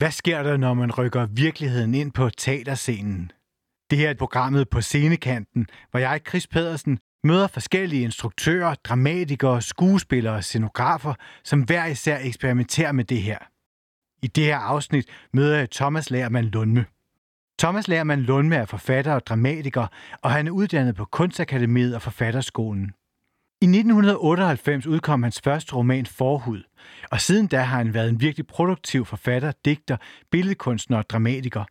Hvad sker der, når man rykker virkeligheden ind på teaterscenen? Det her er programmet på scenekanten, hvor jeg, Chris Pedersen, møder forskellige instruktører, dramatikere, skuespillere og scenografer, som hver især eksperimenterer med det her. I det her afsnit møder jeg Thomas Lærmann Lundme. Thomas Lærmann Lundme er forfatter og dramatiker, og han er uddannet på Kunstakademiet og Forfatterskolen. I 1998 udkom hans første roman Forhud, og siden da har han været en virkelig produktiv forfatter, digter, billedkunstner og dramatiker.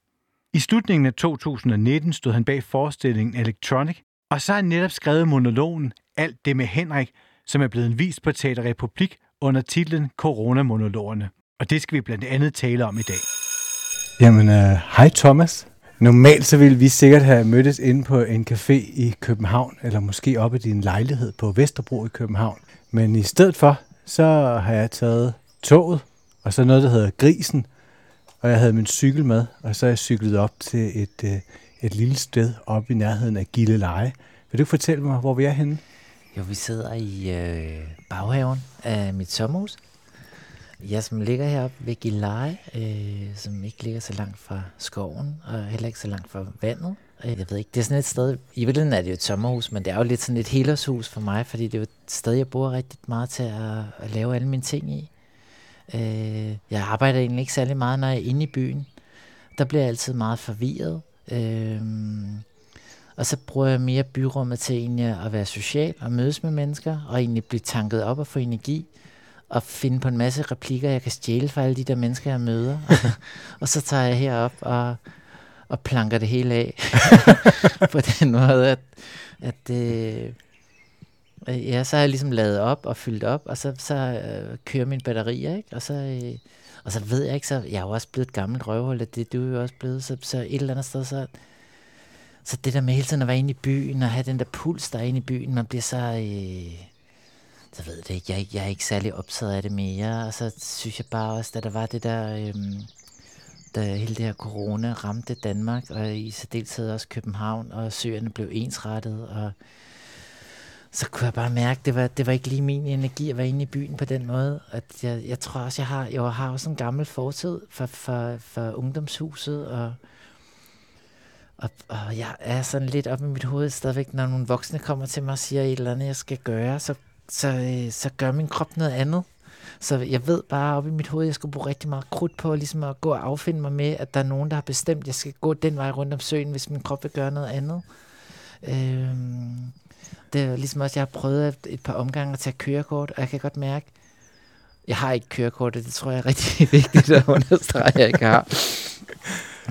I slutningen af 2019 stod han bag forestillingen Electronic, og så har han netop skrevet monologen Alt det med Henrik, som er blevet vist på Teater Republik under titlen Coronamonologerne. Og det skal vi blandt andet tale om i dag. Jamen, uh, hej Thomas. Normalt så ville vi sikkert have mødtes inde på en café i København, eller måske oppe i din lejlighed på Vesterbro i København. Men i stedet for, så har jeg taget toget, og så noget, der hedder Grisen, og jeg havde min cykel med, og så er jeg cyklet op til et, øh, et lille sted oppe i nærheden af Gilleleje. Vil du fortælle mig, hvor vi er henne? Jo, vi sidder i øh, baghaven af mit sommerhus. Jeg som ligger heroppe ved Gilleleje, øh, som ikke ligger så langt fra skoven, og heller ikke så langt fra vandet. Øh, jeg ved ikke, det er sådan et sted, i virkeligheden er det jo et sommerhus, men det er jo lidt sådan et helårshus for mig, fordi det er jo et sted, jeg bruger rigtig meget til at, at lave alle mine ting i. Øh, jeg arbejder egentlig ikke særlig meget, når jeg er inde i byen. Der bliver jeg altid meget forvirret. Øh, og så bruger jeg mere byrummet til egentlig at være social og mødes med mennesker, og egentlig blive tanket op og få energi, og finde på en masse replikker, jeg kan stjæle fra alle de der mennesker, jeg møder. og så tager jeg herop og, og planker det hele af. på den måde, at, at øh, ja, så har jeg ligesom lavet op og fyldt op, og så, så øh, kører mine batterier, ikke? Og så, øh, og så ved jeg ikke, så jeg er jo også blevet et gammelt røvhul, det, det du er jo også blevet, så, så et eller andet sted, så, så det der med hele tiden at være inde i byen, og have den der puls, der er inde i byen, man bliver så... Øh, så ved det ikke, jeg, jeg er ikke særlig optaget af det mere, og så synes jeg bare også, da der var det der... øhm, da hele det her corona ramte Danmark, og i særdeleshed også København, og søerne blev ensrettet, og så kunne jeg bare mærke, det var, det var ikke lige min energi at være inde i byen på den måde. At jeg, jeg tror også, jeg har, jeg har også en gammel fortid for, for, for ungdomshuset, og, og, og jeg er sådan lidt op i mit hoved stadigvæk, når nogle voksne kommer til mig og siger et eller andet, jeg skal gøre, så, så, øh, så gør min krop noget andet. Så jeg ved bare op i mit hoved, at jeg skal bruge rigtig meget krudt på ligesom at gå og affinde mig med, at der er nogen, der har bestemt, at jeg skal gå den vej rundt om søen, hvis min krop vil gøre noget andet. Øhm, det er ligesom også, jeg har prøvet et par omgange at tage kørekort, og jeg kan godt mærke, jeg har ikke kørekort, og det tror jeg er rigtig vigtigt at understrege, at jeg ikke har.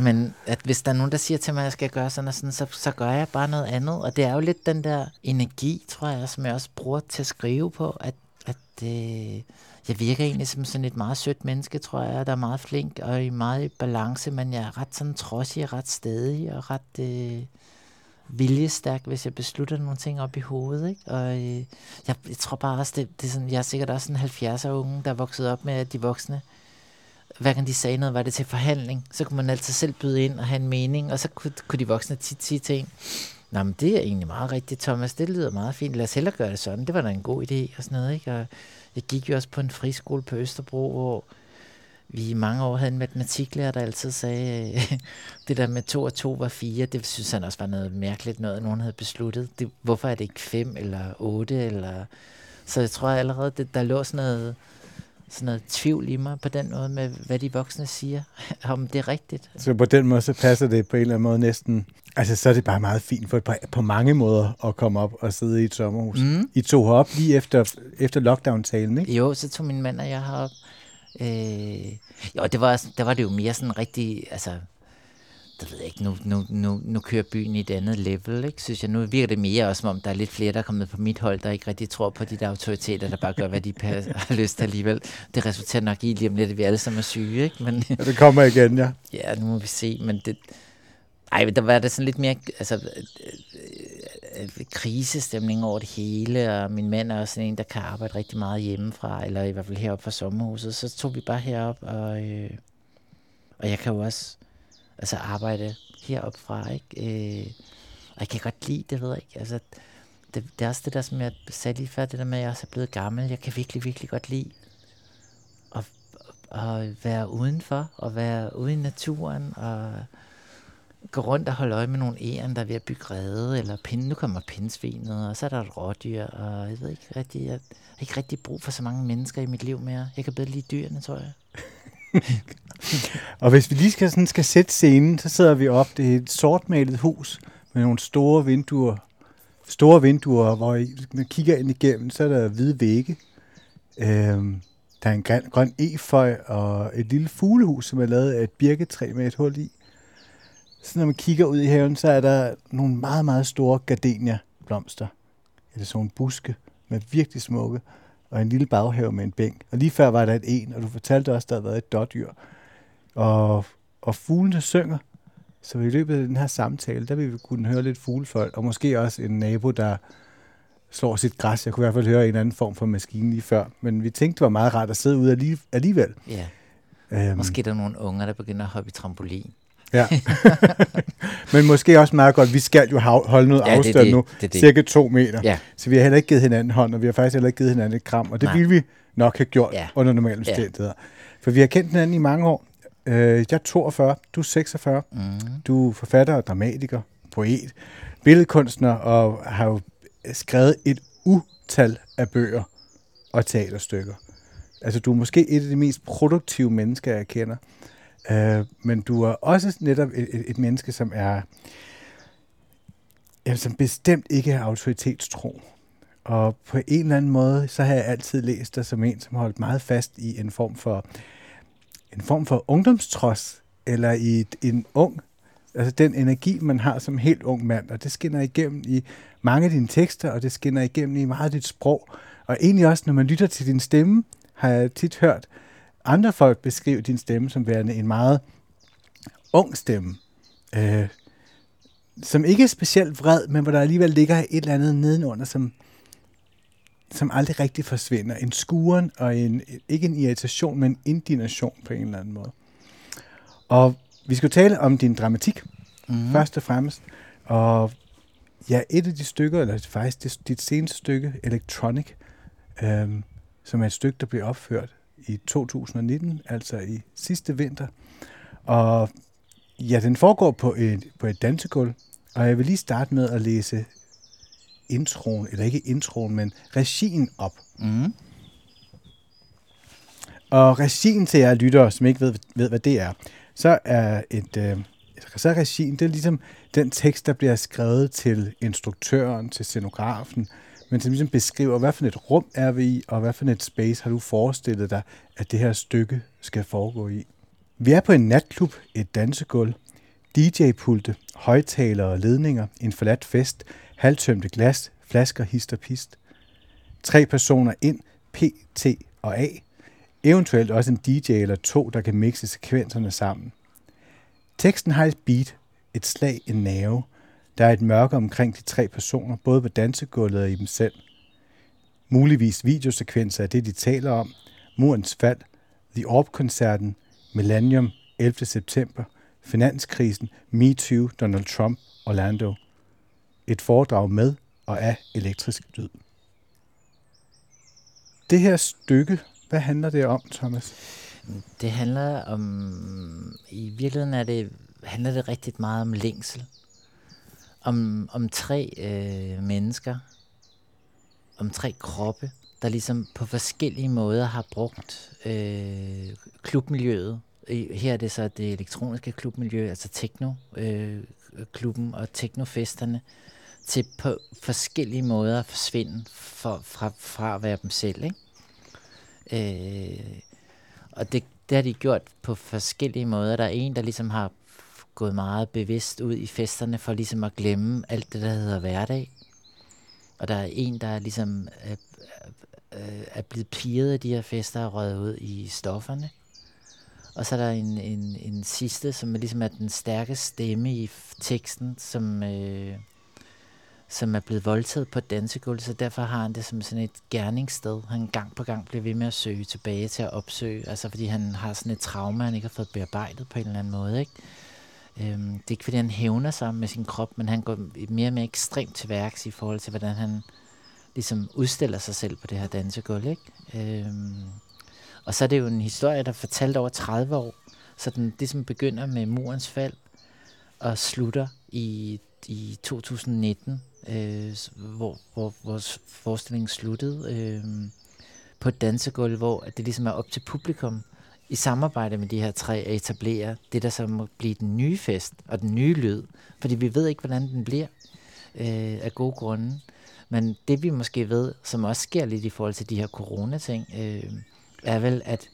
Men at hvis der er nogen, der siger til mig, at jeg skal gøre sådan og sådan, så, så gør jeg bare noget andet. Og det er jo lidt den der energi, tror jeg, som jeg også bruger til at skrive på, at, at øh, jeg virker egentlig som sådan et meget sødt menneske, tror jeg, der er meget flink og i meget balance, men jeg er ret sådan trodsig, ret stedig og ret... Øh, viljestærk, hvis jeg beslutter nogle ting op i hovedet. Ikke? Og øh, jeg, jeg tror bare også, det, det er sådan, jeg er sikkert også en 70'er unge, der er vokset op med de voksne. Hver gang de sagde noget, var det til forhandling. Så kunne man altid selv byde ind og have en mening, og så kunne, kunne de voksne tit sige til en, Nå, men det er egentlig meget rigtigt, Thomas. Det lyder meget fint. Lad os hellere gøre det sådan. Det var da en god idé og sådan noget. Ikke? Og jeg gik jo også på en friskole på Østerbro, hvor vi i mange år havde en matematiklærer, der altid sagde, det der med to og to var fire, det synes han også var noget mærkeligt noget, nogen havde besluttet. Det, hvorfor er det ikke fem eller otte? Eller... Så jeg tror allerede, det, der lå sådan noget, sådan noget tvivl i mig på den måde med, hvad de voksne siger, om det er rigtigt. Så på den måde, så passer det på en eller anden måde næsten, altså så er det bare meget fint for på, på mange måder at komme op og sidde i et sommerhus. Mm. I tog op lige efter, efter lockdown-talen, ikke? Jo, så tog min mand og jeg herop. Øh, jo, det var, der var det jo mere sådan rigtig, altså, det ved jeg ikke, nu, nu, nu, nu kører byen i et andet level, ikke? synes jeg. Nu virker det mere også, som om der er lidt flere, der er kommet på mit hold, der ikke rigtig tror på de der autoriteter, der bare gør, hvad de har lyst til alligevel. Det resulterer nok i lige om lidt, at vi alle sammen er syge, ikke? Men, ja, det kommer igen, ja. Ja, nu må vi se, men det... Ej, der var det sådan lidt mere, altså, krisestemning over det hele, og min mand er også en, der kan arbejde rigtig meget hjemmefra, eller i hvert fald heroppe fra sommerhuset, så tog vi bare herop, og, øh, og jeg kan jo også altså arbejde heroppe fra, ikke? Øh, og jeg kan godt lide det, ved jeg ikke, altså, det, det er også det der, som jeg sagde lige før, det der med, at jeg også er blevet gammel, jeg kan virkelig, virkelig godt lide at, at være udenfor, og være ude i naturen, og gå rundt og holde øje med nogle æren, der er ved at bygge rede, eller pinde. Nu kommer pindsvinet, og så er der et rådyr, og jeg ved ikke rigtig, jeg har ikke rigtig brug for så mange mennesker i mit liv mere. Jeg kan bedre lide dyrene, tror jeg. og hvis vi lige skal, sådan, skal sætte scenen, så sidder vi op. Det er et sortmalet hus med nogle store vinduer. Store vinduer, hvor man kigger ind igennem, så er der hvide vægge. Øhm, der er en grøn, grøn eføj og et lille fuglehus, som er lavet af et birketræ med et hul i. Så når man kigger ud i haven, så er der nogle meget, meget store gardenia-blomster. Eller sådan nogle buske med virkelig smukke. Og en lille baghave med en bænk. Og lige før var der et en, og du fortalte også, at der havde været et dårdyr. Og, og fuglene synger. Så i løbet af den her samtale, der vil vi kunne høre lidt fuglefolk, og måske også en nabo, der slår sit græs. Jeg kunne i hvert fald høre en anden form for maskine lige før. Men vi tænkte, det var meget rart at sidde ude alligevel. Ja. Øhm. Måske der er nogle unger, der begynder at hoppe i trampolin. Ja. Men måske også meget godt, vi skal jo holde noget ja, afstand det, det, nu, det, det. cirka to meter. Ja. Så vi har heller ikke givet hinanden hånd, og vi har faktisk heller ikke givet hinanden et kram, og det Nej. ville vi nok have gjort ja. under normale omstændigheder. Ja. For vi har kendt hinanden i mange år. Øh, jeg er 42, du er 46. Mm. Du er forfatter og dramatiker, poet, billedkunstner, og har jo skrevet et utal af bøger og teaterstykker. Altså, du er måske et af de mest produktive mennesker, jeg kender. Øh, men du er også netop et, et, et menneske, som er ja, som bestemt ikke er autoritetstro. Og på en eller anden måde, så har jeg altid læst dig som en, som har holdt meget fast i en form for en form for ungdomstrods, eller i et, en ung, altså den energi, man har som helt ung mand, og det skinner igennem i mange af dine tekster, og det skinner igennem i meget af dit sprog. Og egentlig også, når man lytter til din stemme, har jeg tit hørt, andre folk beskrive din stemme som værende en meget ung stemme, øh, som ikke er specielt vred, men hvor der alligevel ligger et eller andet nedenunder, som, som aldrig rigtig forsvinder. En skuren og en, ikke en irritation, men en indignation på en eller anden måde. Og vi skal tale om din dramatik, mm. først og fremmest. Og ja, et af de stykker, eller faktisk det, dit seneste stykke, Electronic, øh, som er et stykke, der bliver opført i 2019, altså i sidste vinter. Og ja, den foregår på et, på et dansegulv, og jeg vil lige starte med at læse introen, eller ikke introen, men regien op. Mm. Og regien til jer lyttere, som ikke ved, ved hvad det er, så er et, øh, så er regien, det er ligesom den tekst, der bliver skrevet til instruktøren, til scenografen, men som ligesom beskriver, hvad for et rum er vi i, og hvad for et space har du forestillet dig, at det her stykke skal foregå i. Vi er på en natklub, et dansegulv, DJ-pulte, højtalere, ledninger, en forladt fest, halvtømte glas, flasker, hist og pist. Tre personer ind, P, T og A. Eventuelt også en DJ eller to, der kan mixe sekvenserne sammen. Teksten har et beat, et slag, en nerve – der er et mørke omkring de tre personer, både på dansegulvet og i dem selv. Muligvis videosekvenser af det, de taler om. Murens fald, The Orb-koncerten, Millennium, 11. september, finanskrisen, MeToo, Donald Trump, Orlando. Et foredrag med og af elektrisk lyd. Det her stykke, hvad handler det om, Thomas? Det handler om, i virkeligheden er det, handler det rigtig meget om længsel om, om tre øh, mennesker, om tre kroppe, der ligesom på forskellige måder har brugt øh, klubmiljøet. Her er det så det elektroniske klubmiljø, altså techno-klubben øh, og technofesterne, til på forskellige måder at forsvinde for, fra, fra at være dem selv. Ikke? Øh, og det, det har de gjort på forskellige måder. Der er en, der ligesom har gået meget bevidst ud i festerne for ligesom at glemme alt det, der hedder hverdag. Og der er en, der ligesom er, er, er blevet piret af de her fester og røget ud i stofferne. Og så er der en, en, en sidste, som er ligesom er den stærke stemme i teksten, som, øh, som er blevet voldtaget på dansegulvet, så derfor har han det som sådan et gerningssted. Han gang på gang bliver ved med at søge tilbage til at opsøge, altså fordi han har sådan et trauma, han ikke har fået bearbejdet på en eller anden måde, ikke? Øhm, det er ikke fordi, han hævner sig med sin krop, men han går mere og mere ekstremt til værks i forhold til, hvordan han ligesom udstiller sig selv på det her dansegulv. Ikke? Øhm, Og så er det jo en historie, der er fortalt over 30 år. Så den det som begynder med murens fald og slutter i, i 2019, øh, hvor, hvor vores forestilling sluttede øh, på et dansegulv, hvor det ligesom er op til publikum i samarbejde med de her tre at etablere det, der så må blive den nye fest og den nye lyd. Fordi vi ved ikke, hvordan den bliver øh, af gode grunde. Men det vi måske ved, som også sker lidt i forhold til de her corona-ting, øh, er vel, at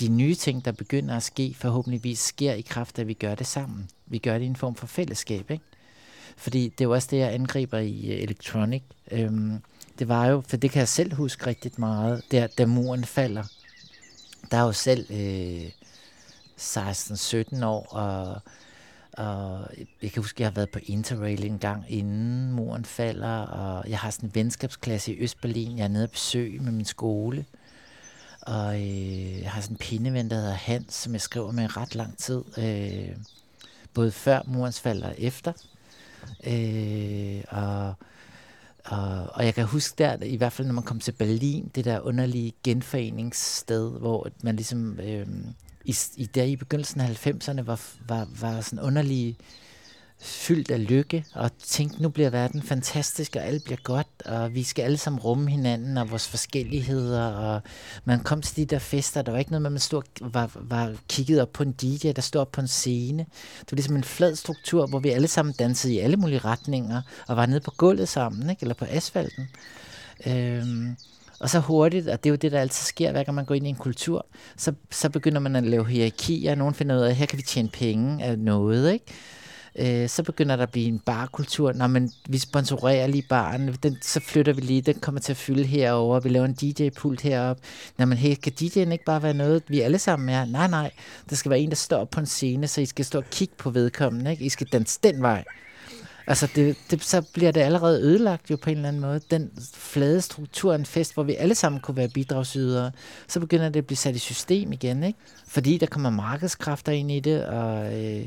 de nye ting, der begynder at ske, forhåbentligvis sker i kraft af, at vi gør det sammen. Vi gør det i en form for fællesskab, ikke? Fordi det er jo også det, jeg angriber i øh, uh, Electronic. Øhm, det var jo, for det kan jeg selv huske rigtig meget, der, da muren falder. Der er jo selv øh, 16-17 år, og, og jeg kan huske, at jeg har været på Interrail en gang, inden muren falder, og jeg har sådan en venskabsklasse i Østberlin. Jeg er nede og besøg med min skole, og øh, jeg har sådan en pindeven, der hedder Hans, som jeg skriver med i ret lang tid, øh, både før murens fald og efter. Øh, og, og, og jeg kan huske der, i hvert fald når man kom til Berlin, det der underlige genforeningssted, hvor man ligesom øh, i, i der i begyndelsen af 90'erne var, var, var sådan underlige fyldt af lykke, og tænkte, nu bliver verden fantastisk, og alt bliver godt, og vi skal alle sammen rumme hinanden, og vores forskelligheder, og man kom til de der fester, der var ikke noget med, at man stod, var, var kigget op på en DJ, der stod op på en scene. Det var ligesom en flad struktur, hvor vi alle sammen dansede i alle mulige retninger, og var nede på gulvet sammen, ikke? eller på asfalten. Øhm, og så hurtigt, og det er jo det, der altid sker, hver gang man går ind i en kultur, så, så begynder man at lave hierarkier, og nogen finder ud af, at her kan vi tjene penge af noget, ikke? Øh, så begynder der at blive en barkultur. Når man, vi sponsorerer lige baren, den, så flytter vi lige, den kommer til at fylde herover. vi laver en DJ-pult herop. Når man, hey, kan DJ'en ikke bare være noget, vi alle sammen er? Nej, nej, der skal være en, der står på en scene, så I skal stå og kigge på vedkommende. Ikke? I skal danse den vej. Altså, det, det, så bliver det allerede ødelagt jo på en eller anden måde. Den flade struktur en fest, hvor vi alle sammen kunne være bidragsydere, så begynder det at blive sat i system igen, ikke? Fordi der kommer markedskræfter ind i det, og øh,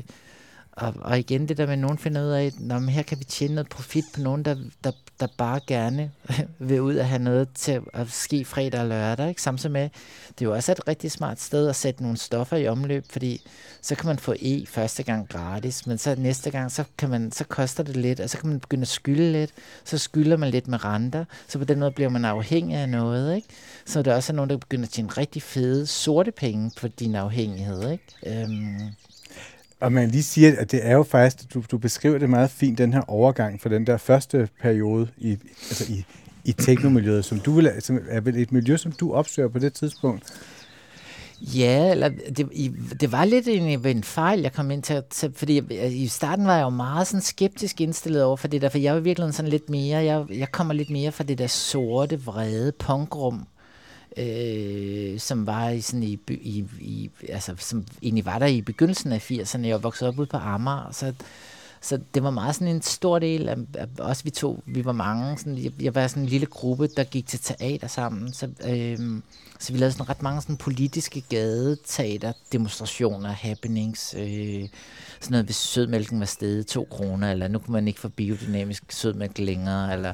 og, og igen det der med, at nogen finder ud af, at her kan vi tjene noget profit på nogen, der, der, der bare gerne vil ud og have noget til at ske fredag og lørdag. Ikke? Samtidig med, det er jo også et rigtig smart sted at sætte nogle stoffer i omløb, fordi så kan man få E første gang gratis, men så næste gang, så, kan man, så koster det lidt, og så kan man begynde at skylde lidt, så skylder man lidt med renter, så på den måde bliver man afhængig af noget. Ikke? Så der også er nogen, der begynder at tjene rigtig fede sorte penge på din afhængighed. Ikke? Øhm, og man lige siger, at det er jo faktisk, du, du beskriver det meget fint, den her overgang fra den der første periode i, altså i, i teknomiljøet, som du vil, som er vel et miljø, som du opsøger på det tidspunkt. Ja, eller det, det var lidt en, en fejl, jeg kom ind til, til, fordi i starten var jeg jo meget sådan skeptisk indstillet over for det der, for jeg var virkelig sådan lidt mere, jeg, jeg kommer lidt mere fra det der sorte, vrede punkrum, øh, som var i sådan i, i, i, altså som egentlig var der i begyndelsen af 80'erne. Jeg voksede op ude på Amager, så så det var meget sådan en stor del af, af også vi to, vi var mange, sådan, jeg, jeg var sådan en lille gruppe, der gik til teater sammen, så, øhm, så vi lavede sådan ret mange sådan politiske gadeteater, demonstrationer, happenings, øh, sådan noget, hvis sødmælken var stedet to kroner, eller nu kunne man ikke få biodynamisk sødmælk længere, eller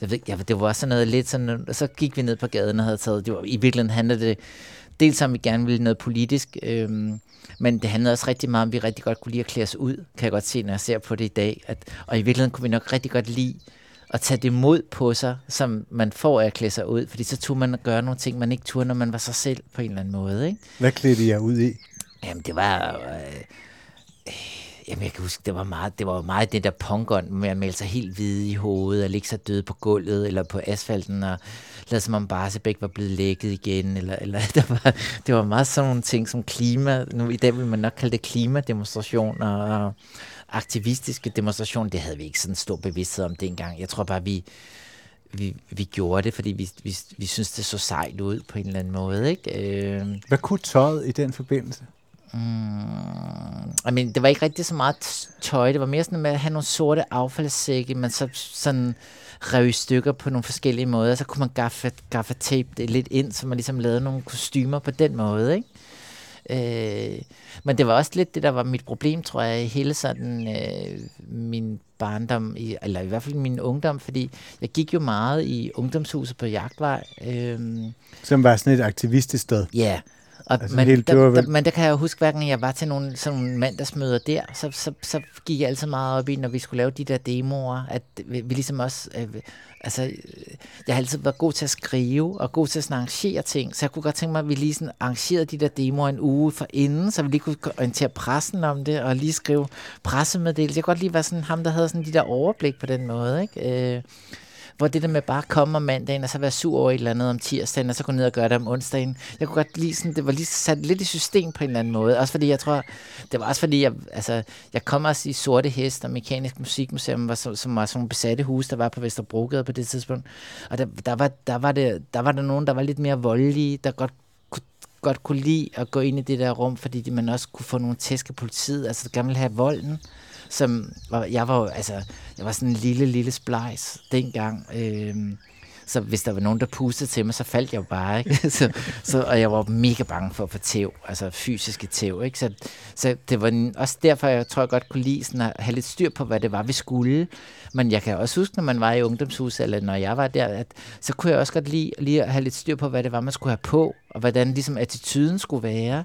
jeg ved, ja, det var sådan noget lidt sådan, så gik vi ned på gaden og havde taget, det var, i virkeligheden handlede det dels om, vi gerne ville noget politisk, øh, men det handlede også rigtig meget om, at vi rigtig godt kunne lide at klæde os ud, kan jeg godt se, når jeg ser på det i dag. At, og i virkeligheden kunne vi nok rigtig godt lide at tage det mod på sig, som man får af at klæde sig ud, fordi så tog man at gøre nogle ting, man ikke turde, når man var sig selv på en eller anden måde. Ikke? Hvad klædte jeg ud i? Jamen, det var... Øh, Jamen, jeg kan huske, det var meget det, var meget det der punkon med at male sig helt hvide i hovedet, og ligge sig døde på gulvet eller på asfalten, og lade som om Barsebæk var blevet lækket igen, eller, eller der var, det var meget sådan nogle ting som klima, nu i dag vil man nok kalde det klimademonstrationer, og aktivistiske demonstrationer, det havde vi ikke sådan stor bevidsthed om dengang. Jeg tror bare, vi, vi, vi gjorde det, fordi vi, vi, vi synes det så sejt ud på en eller anden måde. Ikke? Øh, Hvad kunne tøjet i den forbindelse? Mm, I mean, det var ikke rigtig så meget tøj. Det var mere sådan med at have nogle sorte affaldssække, men så sådan rev i stykker på nogle forskellige måder. Så kunne man gaffe, gaffe tape det lidt ind, så man ligesom lavede nogle kostymer på den måde, ikke? Øh, men det var også lidt det, der var mit problem, tror jeg, hele sådan øh, min barndom, i, eller i hvert fald min ungdom, fordi jeg gik jo meget i ungdomshuset på Jagtvej. Øh, Som var sådan et aktivistisk sted? Ja, Og, altså, men, der, der, men der kan jeg jo huske, hverken jeg var til nogle, sådan nogle mandagsmøder der, så, så, så gik jeg altid meget op i, når vi skulle lave de der demoer, at vi, vi ligesom også... Øh, altså, jeg har altid været god til at skrive, og god til at arrangere ting, så jeg kunne godt tænke mig, at vi lige sådan arrangerede de der demoer en uge for inden, så vi lige kunne orientere pressen om det, og lige skrive pressemeddelelse. Jeg kunne godt lige være sådan ham, der havde sådan de der overblik på den måde, ikke? Øh, hvor det der med bare at komme om mandagen, og så være sur over et eller andet om tirsdagen, og så gå ned og gøre det om onsdagen. Jeg kunne godt lide sådan, det var lige sat lidt i system på en eller anden måde. Også fordi jeg tror, det var også fordi, jeg, altså, jeg kom også i Sorte Hest og Mekanisk Musikmuseum, var, som, som var sådan nogle besatte hus, der var på Vesterbrogade på det tidspunkt. Og der, der, var, der, var det, der var der nogen, der var lidt mere voldelige, der godt godt kunne lide at gå ind i det der rum, fordi man også kunne få nogle tæsk af politiet, altså gerne ville have volden som var, jeg var altså, jeg var sådan en lille, lille splejs dengang. Øh, så hvis der var nogen, der pustede til mig, så faldt jeg jo bare, ikke? så, så, og jeg var mega bange for at få tæv, altså fysiske tæv, ikke? Så, så det var også derfor, jeg tror, jeg godt kunne lide sådan at have lidt styr på, hvad det var, vi skulle. Men jeg kan også huske, når man var i ungdomshuset, eller når jeg var der, at, så kunne jeg også godt lide lige at have lidt styr på, hvad det var, man skulle have på, og hvordan ligesom attituden skulle være.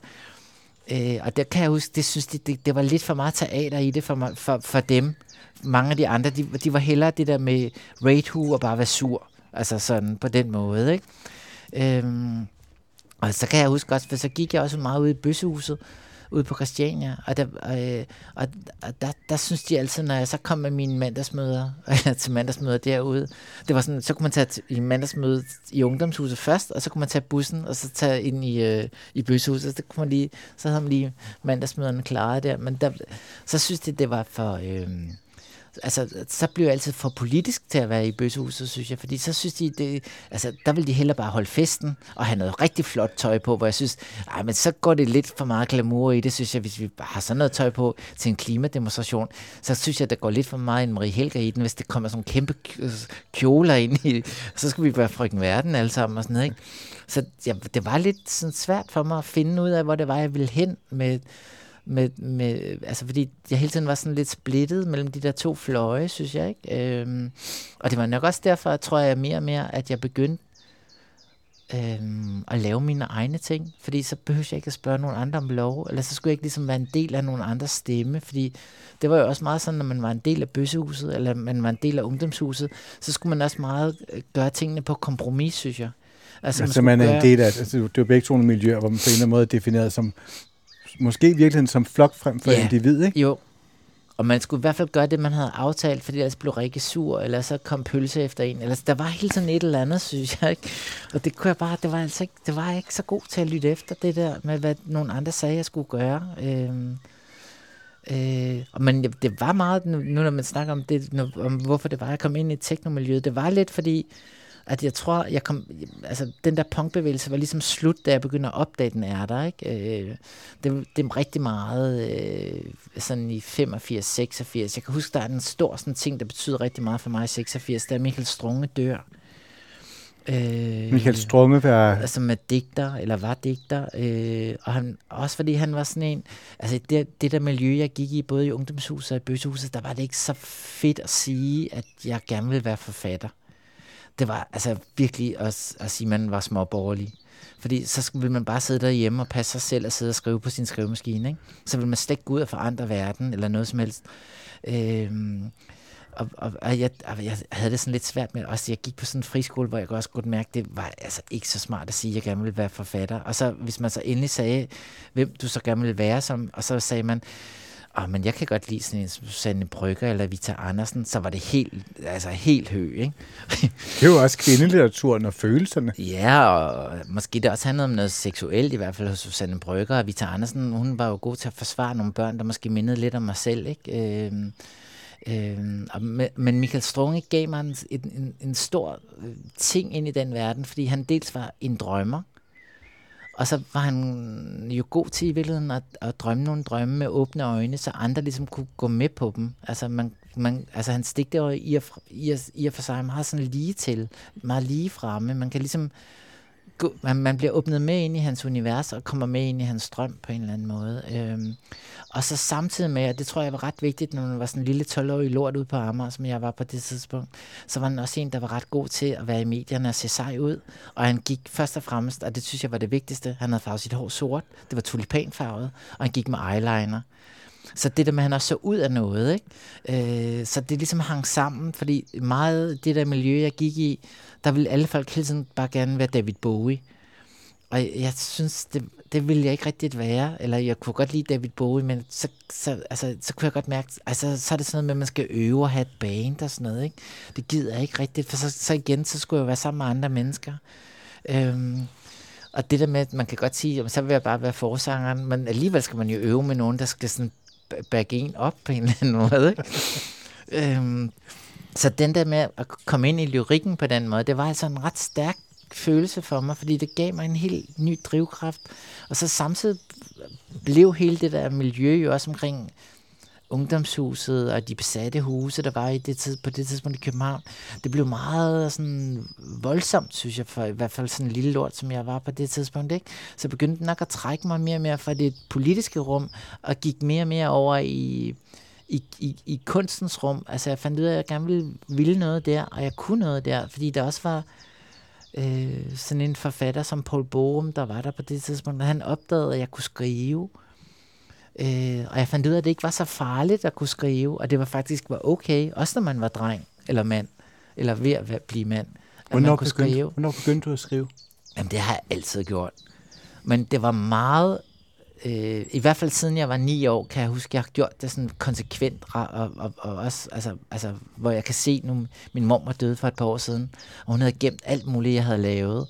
Øh, og der kan jeg huske, det synes de, det, det var lidt for meget teater i det for, for, for dem. Mange af de andre, de, de var hellere det der med raid og bare være sur. Altså sådan på den måde, ikke? Øhm, og så kan jeg huske også, for så gik jeg også meget ud i bøssehuset, ude på Christiania, og, der, øh, og, og der, der synes de altid, når jeg så kom med mine mandagsmøder, eller til mandagsmøder derude, det var sådan, så kunne man tage i mandagsmødet i ungdomshuset først, og så kunne man tage bussen, og så tage ind i, øh, i bøsehuset, så, kunne man lige, så havde man lige mandagsmøderne klaret der, men der, så synes de, det var for... Øh, altså, så bliver jeg altid for politisk til at være i bøssehuset, synes jeg, fordi så synes de, det, altså, der vil de hellere bare holde festen, og have noget rigtig flot tøj på, hvor jeg synes, ej, men så går det lidt for meget glamour i det, synes jeg, hvis vi bare har sådan noget tøj på til en klimademonstration, så synes jeg, der går lidt for meget en Marie Helger i den, hvis det kommer sådan kæmpe kjoler ind i, så skal vi være frygten verden alle sammen og sådan noget, ikke? Så ja, det var lidt sådan svært for mig at finde ud af, hvor det var, jeg ville hen med, med, med, altså fordi jeg hele tiden var sådan lidt splittet mellem de der to fløje, synes jeg, ikke? Øhm, og det var nok også derfor, tror jeg mere og mere, at jeg begyndte øhm, at lave mine egne ting, fordi så behøver jeg ikke at spørge nogen andre om lov, eller så skulle jeg ikke ligesom være en del af nogen andres stemme, fordi det var jo også meget sådan, når man var en del af bøssehuset, eller man var en del af ungdomshuset, så skulle man også meget øh, gøre tingene på kompromis, synes jeg. Altså, altså man, man er en del af, altså, det er jo begge to miljøer, hvor man på en eller anden måde er defineret som måske i virkeligheden som flok frem for ja. individ, ikke? Jo, og man skulle i hvert fald gøre det, man havde aftalt, fordi ellers blev Rikke sur, eller så kom pølse efter en. Eller, der var hele tiden et eller andet, synes jeg. Ikke? Og det kunne jeg bare, det var altså ikke, det var ikke så god til at lytte efter det der, med hvad nogle andre sagde, jeg skulle gøre. Øhm, øh, men det var meget, nu når man snakker om det, om hvorfor det var, jeg kom ind i teknomiljøet, det var lidt fordi, at jeg tror, jeg kom, altså den der punkbevægelse var ligesom slut, da jeg begyndte at opdage, den er der, ikke? Øh, det, det er rigtig meget øh, sådan i 85, 86. Jeg kan huske, der er en stor sådan ting, der betyder rigtig meget for mig i 86, da Michael Strunge dør. Øh, Michael Strunge var... Altså med digter, eller var digter. Øh, og han, også fordi han var sådan en... Altså det, det der miljø, jeg gik i, både i ungdomshuset og i bøssehuset, der var det ikke så fedt at sige, at jeg gerne ville være forfatter det var altså virkelig at, at sige, at man var småborgerlig. Fordi så ville man bare sidde derhjemme og passe sig selv og sidde og skrive på sin skrivemaskine. Ikke? Så ville man slet ikke gå ud og forandre verden eller noget som helst. Øhm, og, og, og jeg, og jeg havde det sådan lidt svært med, også jeg gik på sådan en friskole, hvor jeg også godt mærke, det var altså ikke så smart at sige, at jeg gerne ville være forfatter. Og så hvis man så endelig sagde, hvem du så gerne ville være som, og så sagde man, oh, men jeg kan godt lide sådan en Susanne Brygger eller Vita Andersen, så var det helt, altså helt hø, ikke? det er jo også kvindelitteraturen og følelserne. Ja, og måske det også handlede om noget seksuelt, i hvert fald hos Susanne Brygger og Vita Andersen. Hun var jo god til at forsvare nogle børn, der måske mindede lidt om mig selv, ikke? Øhm, øhm, men Michael Strunge gav mig en, en, en stor øh, ting ind i den verden, fordi han dels var en drømmer, og så var han jo god til i virkeligheden at, at drømme nogle drømme med åbne øjne, så andre ligesom kunne gå med på dem. Altså, man, man, altså han stikte jo i, i, i og for sig meget sådan lige til, meget lige fremme. Man kan ligesom man, man bliver åbnet med ind i hans univers og kommer med ind i hans drøm på en eller anden måde. Øhm, og så samtidig med, og det tror jeg var ret vigtigt, når man var sådan en lille 12-årig lort ude på Amager, som jeg var på det tidspunkt, så var han også en, der var ret god til at være i medierne og se sej ud. Og han gik først og fremmest, og det synes jeg var det vigtigste, han havde farvet sit hår sort, det var tulipanfarvet, og han gik med eyeliner. Så det der med, at han også så ud af noget, ikke? Øh, så det ligesom hang sammen, fordi meget det der miljø, jeg gik i, der ville alle folk hele tiden bare gerne være David Bowie. Og jeg, synes, det, det ville jeg ikke rigtigt være, eller jeg kunne godt lide David Bowie, men så, så, altså, så kunne jeg godt mærke, altså, så er det sådan noget med, at man skal øve og have et band og sådan noget, ikke? Det gider jeg ikke rigtigt, for så, så igen, så skulle jeg være sammen med andre mennesker. Øhm, og det der med, at man kan godt sige, så vil jeg bare være forsangeren, men alligevel skal man jo øve med nogen, der skal sådan back en op på en eller anden måde. Ikke? øhm, så den der med at komme ind i lyrikken på den måde, det var altså en ret stærk følelse for mig, fordi det gav mig en helt ny drivkraft. Og så samtidig blev hele det der miljø jo også omkring ungdomshuset og de besatte huse, der var i det tid, på det tidspunkt i København. Det blev meget sådan voldsomt, synes jeg, for i hvert fald sådan en lille lort, som jeg var på det tidspunkt. Ikke? Så begyndte den nok at trække mig mere og mere fra det politiske rum, og gik mere og mere over i, i, i, i kunstens rum. Altså jeg fandt ud af, at jeg gerne ville, ville noget der, og jeg kunne noget der, fordi der også var øh, sådan en forfatter som Paul Borum, der var der på det tidspunkt, og han opdagede, at jeg kunne skrive. Øh, og jeg fandt ud af, at det ikke var så farligt at kunne skrive, og det var faktisk var okay, også når man var dreng eller mand, eller ved at blive mand, at hvornår man kunne begyndte, skrive. Hvornår begyndte du at skrive? Jamen, det har jeg altid gjort. Men det var meget, øh, i hvert fald siden jeg var ni år, kan jeg huske, jeg har gjort det sådan konsekvent, og, og, og også, altså, altså, hvor jeg kan se nu, min mor var døde for et par år siden, og hun havde gemt alt muligt, jeg havde lavet.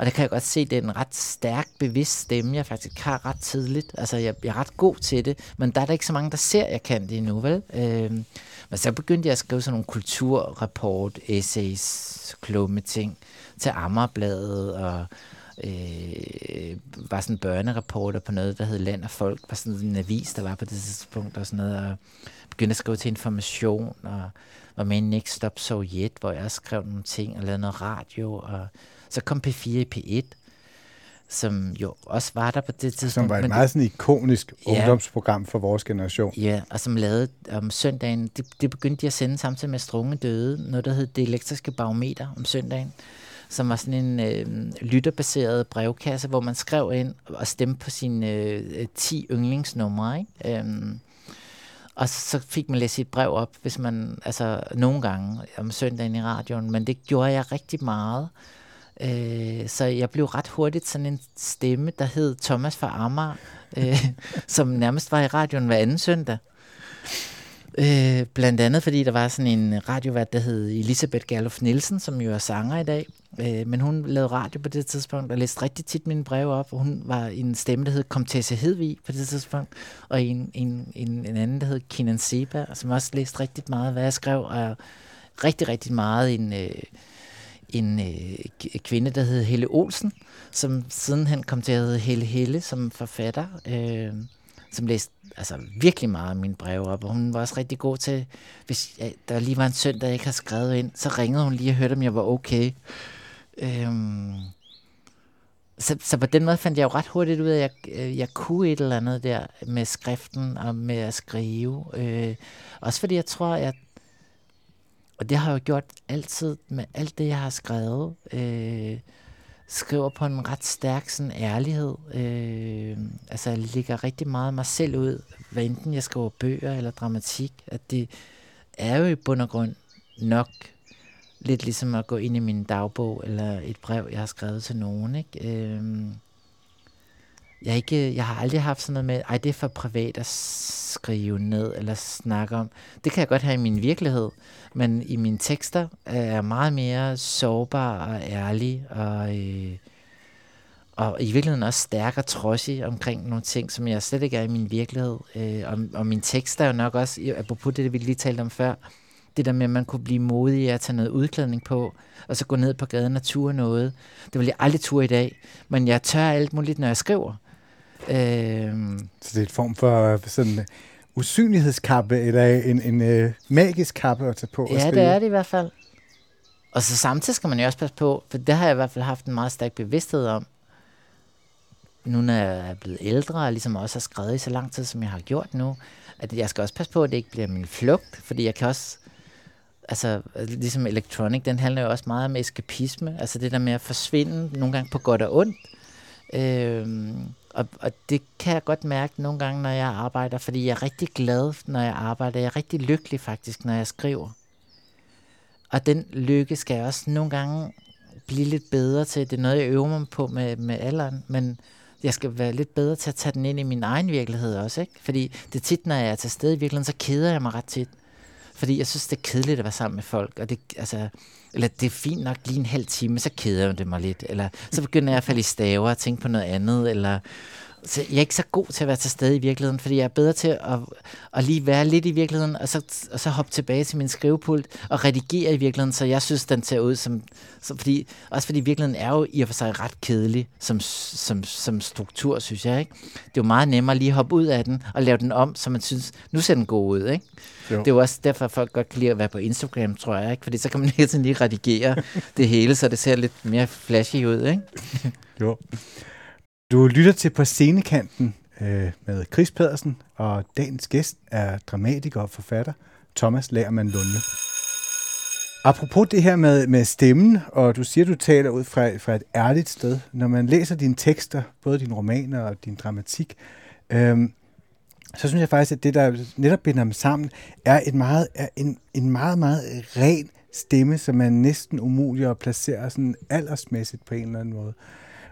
Og der kan jeg godt se, at det er en ret stærk, bevidst stemme, jeg faktisk har ret tidligt. Altså, jeg, jeg er ret god til det, men der er der ikke så mange, der ser, at jeg kan det endnu, vel? Øh, men så begyndte jeg at skrive sådan nogle kulturrapport, essays, klumme ting til Ammerbladet og øh, var sådan børnereporter på noget, der hed Land og Folk, var sådan en avis, der var på det tidspunkt, og sådan noget, og begyndte at skrive til information, og var med i Next Stop Sovjet, hvor jeg skrev nogle ting, og lavede noget radio, og så kom P4 i P1, som jo også var der på det tidspunkt. Som var et meget sådan ikonisk Ja. ungdomsprogram for vores generation. Ja, og som lavede om søndagen, det, det begyndte de at sende samtidig med Strunge Døde, noget der hed Det Elektriske Barometer om søndagen, som var sådan en øh, lytterbaseret brevkasse, hvor man skrev ind og stemte på sine øh, 10 yndlingsnumre, ikke? Øhm, og så fik man læst sit brev op, hvis man, altså nogle gange om søndagen i radioen, men det gjorde jeg rigtig meget. Øh, så jeg blev ret hurtigt sådan en stemme, der hed Thomas fra Amager, øh, som nærmest var i radioen hver anden søndag. Øh, blandt andet fordi der var sådan en radiovært, der hed Elisabeth Gerlof Nielsen, som jo er sanger i dag. Øh, men hun lavede radio på det tidspunkt og læste rigtig tit mine breve op. Hun var en stemme, der hed Komtesse Hedvig på det tidspunkt. Og en, en, en, en anden, der hed Kinan Seba, som også læste rigtig meget, hvad jeg skrev. Og rigtig, rigtig meget en... Øh, en øh, kvinde, der hed Helle Olsen, som sidenhen kom til at hedde Helle Helle som forfatter, øh, som læste altså, virkelig meget af mine breve op, og hun var også rigtig god til, hvis jeg, der lige var en søndag, jeg ikke har skrevet ind, så ringede hun lige og hørte, om jeg var okay. Øh, så, så på den måde fandt jeg jo ret hurtigt ud af, at jeg, øh, jeg kunne et eller andet der med skriften og med at skrive. Øh, også fordi jeg tror, at og det har jeg gjort altid med alt det, jeg har skrevet. Øh, skriver på en ret stærk sådan ærlighed. Øh, altså, jeg ligger rigtig meget mig selv ud, hvad enten jeg skriver bøger eller dramatik. At det er jo i bund og grund nok lidt ligesom at gå ind i min dagbog eller et brev, jeg har skrevet til nogen. Ikke? Øh, jeg, er ikke, jeg har aldrig haft sådan noget med, ej, det er for privat at skrive ned eller snakke om. Det kan jeg godt have i min virkelighed, men i mine tekster er jeg meget mere sårbar og ærlig, og, øh, og i virkeligheden også stærk og trodsig omkring nogle ting, som jeg slet ikke er i min virkelighed. Øh, og, og mine tekster er jo nok også, apropos det, vi lige talte om før, det der med, at man kunne blive modig at tage noget udklædning på, og så gå ned på gaden og ture noget. Det vil jeg aldrig ture i dag, men jeg tør alt muligt, når jeg skriver. Øh, Så det er et form for øh, sådan øh, usynlighedskappe, eller en, en uh, magisk kappe at tage på ja, det er det i hvert fald. Og så samtidig skal man jo også passe på, for det har jeg i hvert fald haft en meget stærk bevidsthed om, nu når jeg er blevet ældre, og ligesom også har skrevet i så lang tid, som jeg har gjort nu, at jeg skal også passe på, at det ikke bliver min flugt, fordi jeg kan også, altså ligesom Electronic, den handler jo også meget om eskapisme, altså det der med at forsvinde, nogle gange på godt og ondt. Øhm, og, og det kan jeg godt mærke nogle gange, når jeg arbejder, fordi jeg er rigtig glad, når jeg arbejder. Jeg er rigtig lykkelig faktisk, når jeg skriver. Og den lykke skal jeg også nogle gange blive lidt bedre til. Det er noget, jeg øver mig på med, med alderen, men jeg skal være lidt bedre til at tage den ind i min egen virkelighed også, ikke? Fordi det er tit, når jeg er til stede i virkeligheden, så keder jeg mig ret tit. Fordi jeg synes, det er kedeligt at være sammen med folk, og det, altså, eller det er fint nok lige en halv time, så keder jeg det mig lidt, eller så begynder jeg at falde i staver og tænke på noget andet, eller så jeg er ikke så god til at være til stede i virkeligheden, fordi jeg er bedre til at, at lige være lidt i virkeligheden, og så, og så hoppe tilbage til min skrivepult og redigere i virkeligheden, så jeg synes, den ser ud som... som fordi, også fordi virkeligheden er jo i og for sig ret kedelig som, som, som struktur, synes jeg. Ikke? Det er jo meget nemmere lige at hoppe ud af den og lave den om, så man synes, nu ser den god ud. Ikke? Jo. Det er jo også derfor, at folk godt kan lide at være på Instagram, tror jeg. Ikke? Fordi så kan man hele tiden lige redigere det hele, så det ser lidt mere flashy ud. Ikke? jo. Du lytter til På Scenekanten øh, med Chris Pedersen, og dagens gæst er dramatiker og forfatter Thomas Lærman Lunde. Apropos det her med, med stemmen, og du siger, du taler ud fra, fra et ærligt sted. Når man læser dine tekster, både dine romaner og din dramatik, øh, så synes jeg faktisk, at det, der netop binder dem sammen, er, et meget, er en, en meget, meget ren stemme, som er næsten umulig at placere sådan aldersmæssigt på en eller anden måde.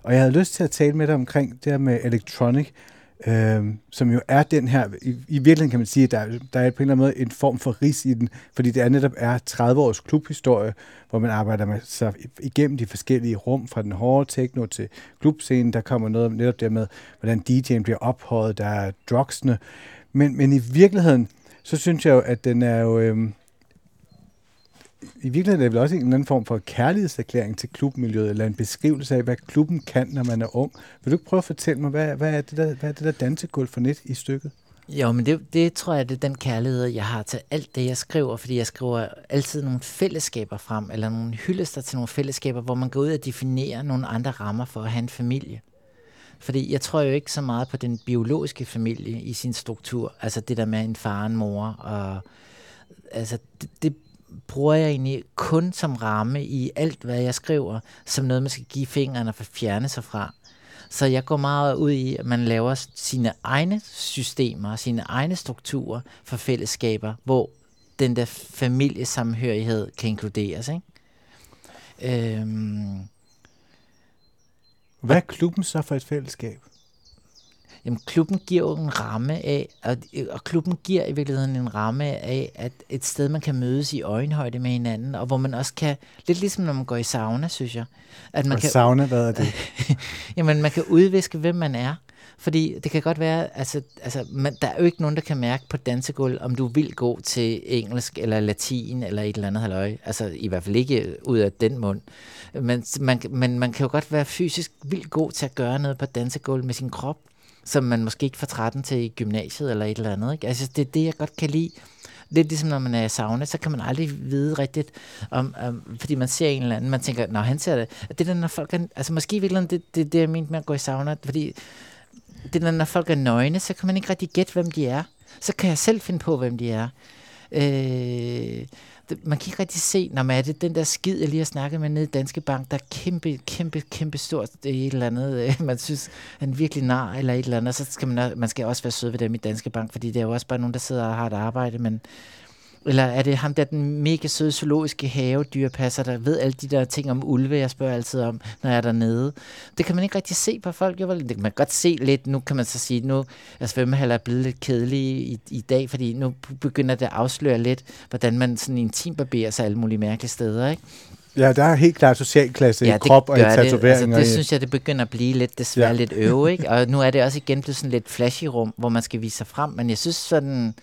Og jeg havde lyst til at tale med dig omkring det her med Electronic, øh, som jo er den her, i, i virkeligheden kan man sige, at der, der er på en eller anden måde en form for ris i den, fordi det er netop er 30 års klubhistorie, hvor man arbejder med sig igennem de forskellige rum, fra den hårde techno til klubscenen, der kommer noget netop der med, hvordan DJ'en bliver ophøjet, der er drugsene, men, men i virkeligheden, så synes jeg jo, at den er jo, øh, i virkeligheden er det vel også en eller anden form for kærlighedserklæring til klubmiljøet, eller en beskrivelse af, hvad klubben kan, når man er ung. Vil du ikke prøve at fortælle mig, hvad, hvad er det der, hvad er det der dansegulv for net i stykket? Jo, men det, det tror jeg, det er den kærlighed, jeg har til alt det, jeg skriver, fordi jeg skriver altid nogle fællesskaber frem, eller nogle hyldester til nogle fællesskaber, hvor man går ud og definerer nogle andre rammer for at have en familie. Fordi jeg tror jo ikke så meget på den biologiske familie i sin struktur, altså det der med en far og en mor, og altså det, det bruger jeg egentlig kun som ramme i alt, hvad jeg skriver, som noget, man skal give fingrene for at fjerne sig fra. Så jeg går meget ud i, at man laver sine egne systemer, sine egne strukturer for fællesskaber, hvor den der familiesamhørighed kan inkluderes. Ikke? Øhm, Hvad er klubben så for et fællesskab? Jamen, klubben giver jo en ramme af, og, og klubben giver i virkeligheden en ramme af, at et sted, man kan mødes i øjenhøjde med hinanden, og hvor man også kan, lidt ligesom når man går i sauna, synes jeg. At man og kan, sauna, hvad er det? jamen, man kan udviske, hvem man er. Fordi det kan godt være, altså, altså man, der er jo ikke nogen, der kan mærke på dansegulv, om du vil gå til engelsk eller latin eller et eller andet halvøj. Altså i hvert fald ikke ud af den mund. Men man, man, man kan jo godt være fysisk vildt god til at gøre noget på dansegulv med sin krop som man måske ikke får 13 til i gymnasiet eller et eller andet. Ikke? Altså, det er det, jeg godt kan lide. Lidt ligesom når man er i sauna, så kan man aldrig vide rigtigt, om, om, fordi man ser en eller anden, man tænker, når han ser det, det er der, når folk er, altså måske i virkeligheden, det, det, det jeg mente med at gå i sauna, fordi det er når folk er nøgne, så kan man ikke rigtig gætte, hvem de er. Så kan jeg selv finde på, hvem de er. Øh, man kan ikke rigtig se, når man er det den der skid, jeg lige har snakket med nede i Danske Bank, der er kæmpe, kæmpe, kæmpe stort det et eller andet, øh, man synes, han virkelig nar eller et eller andet, så skal man, man skal også være sød ved dem i Danske Bank, fordi det er jo også bare nogen, der sidder og har et arbejde, men eller er det ham der, den mega søde zoologiske havedyrpasser, der ved alle de der ting om ulve, jeg spørger altid om, når jeg er dernede. Det kan man ikke rigtig se på folk. Jo, det kan man godt se lidt. Nu kan man så sige, nu er svømmehaller er blevet lidt kedelige i, i dag, fordi nu begynder det at afsløre lidt, hvordan man sådan intimbarberer sig alle mulige mærkelige steder, ikke? Ja, der er helt klart socialklasse ja, i krop og i tatoveringer. Det, altså, det synes jeg, det begynder at blive lidt, desværre ja. lidt øve, ikke? Og nu er det også igen blevet sådan lidt flashy rum, hvor man skal vise sig frem, men jeg synes sådan,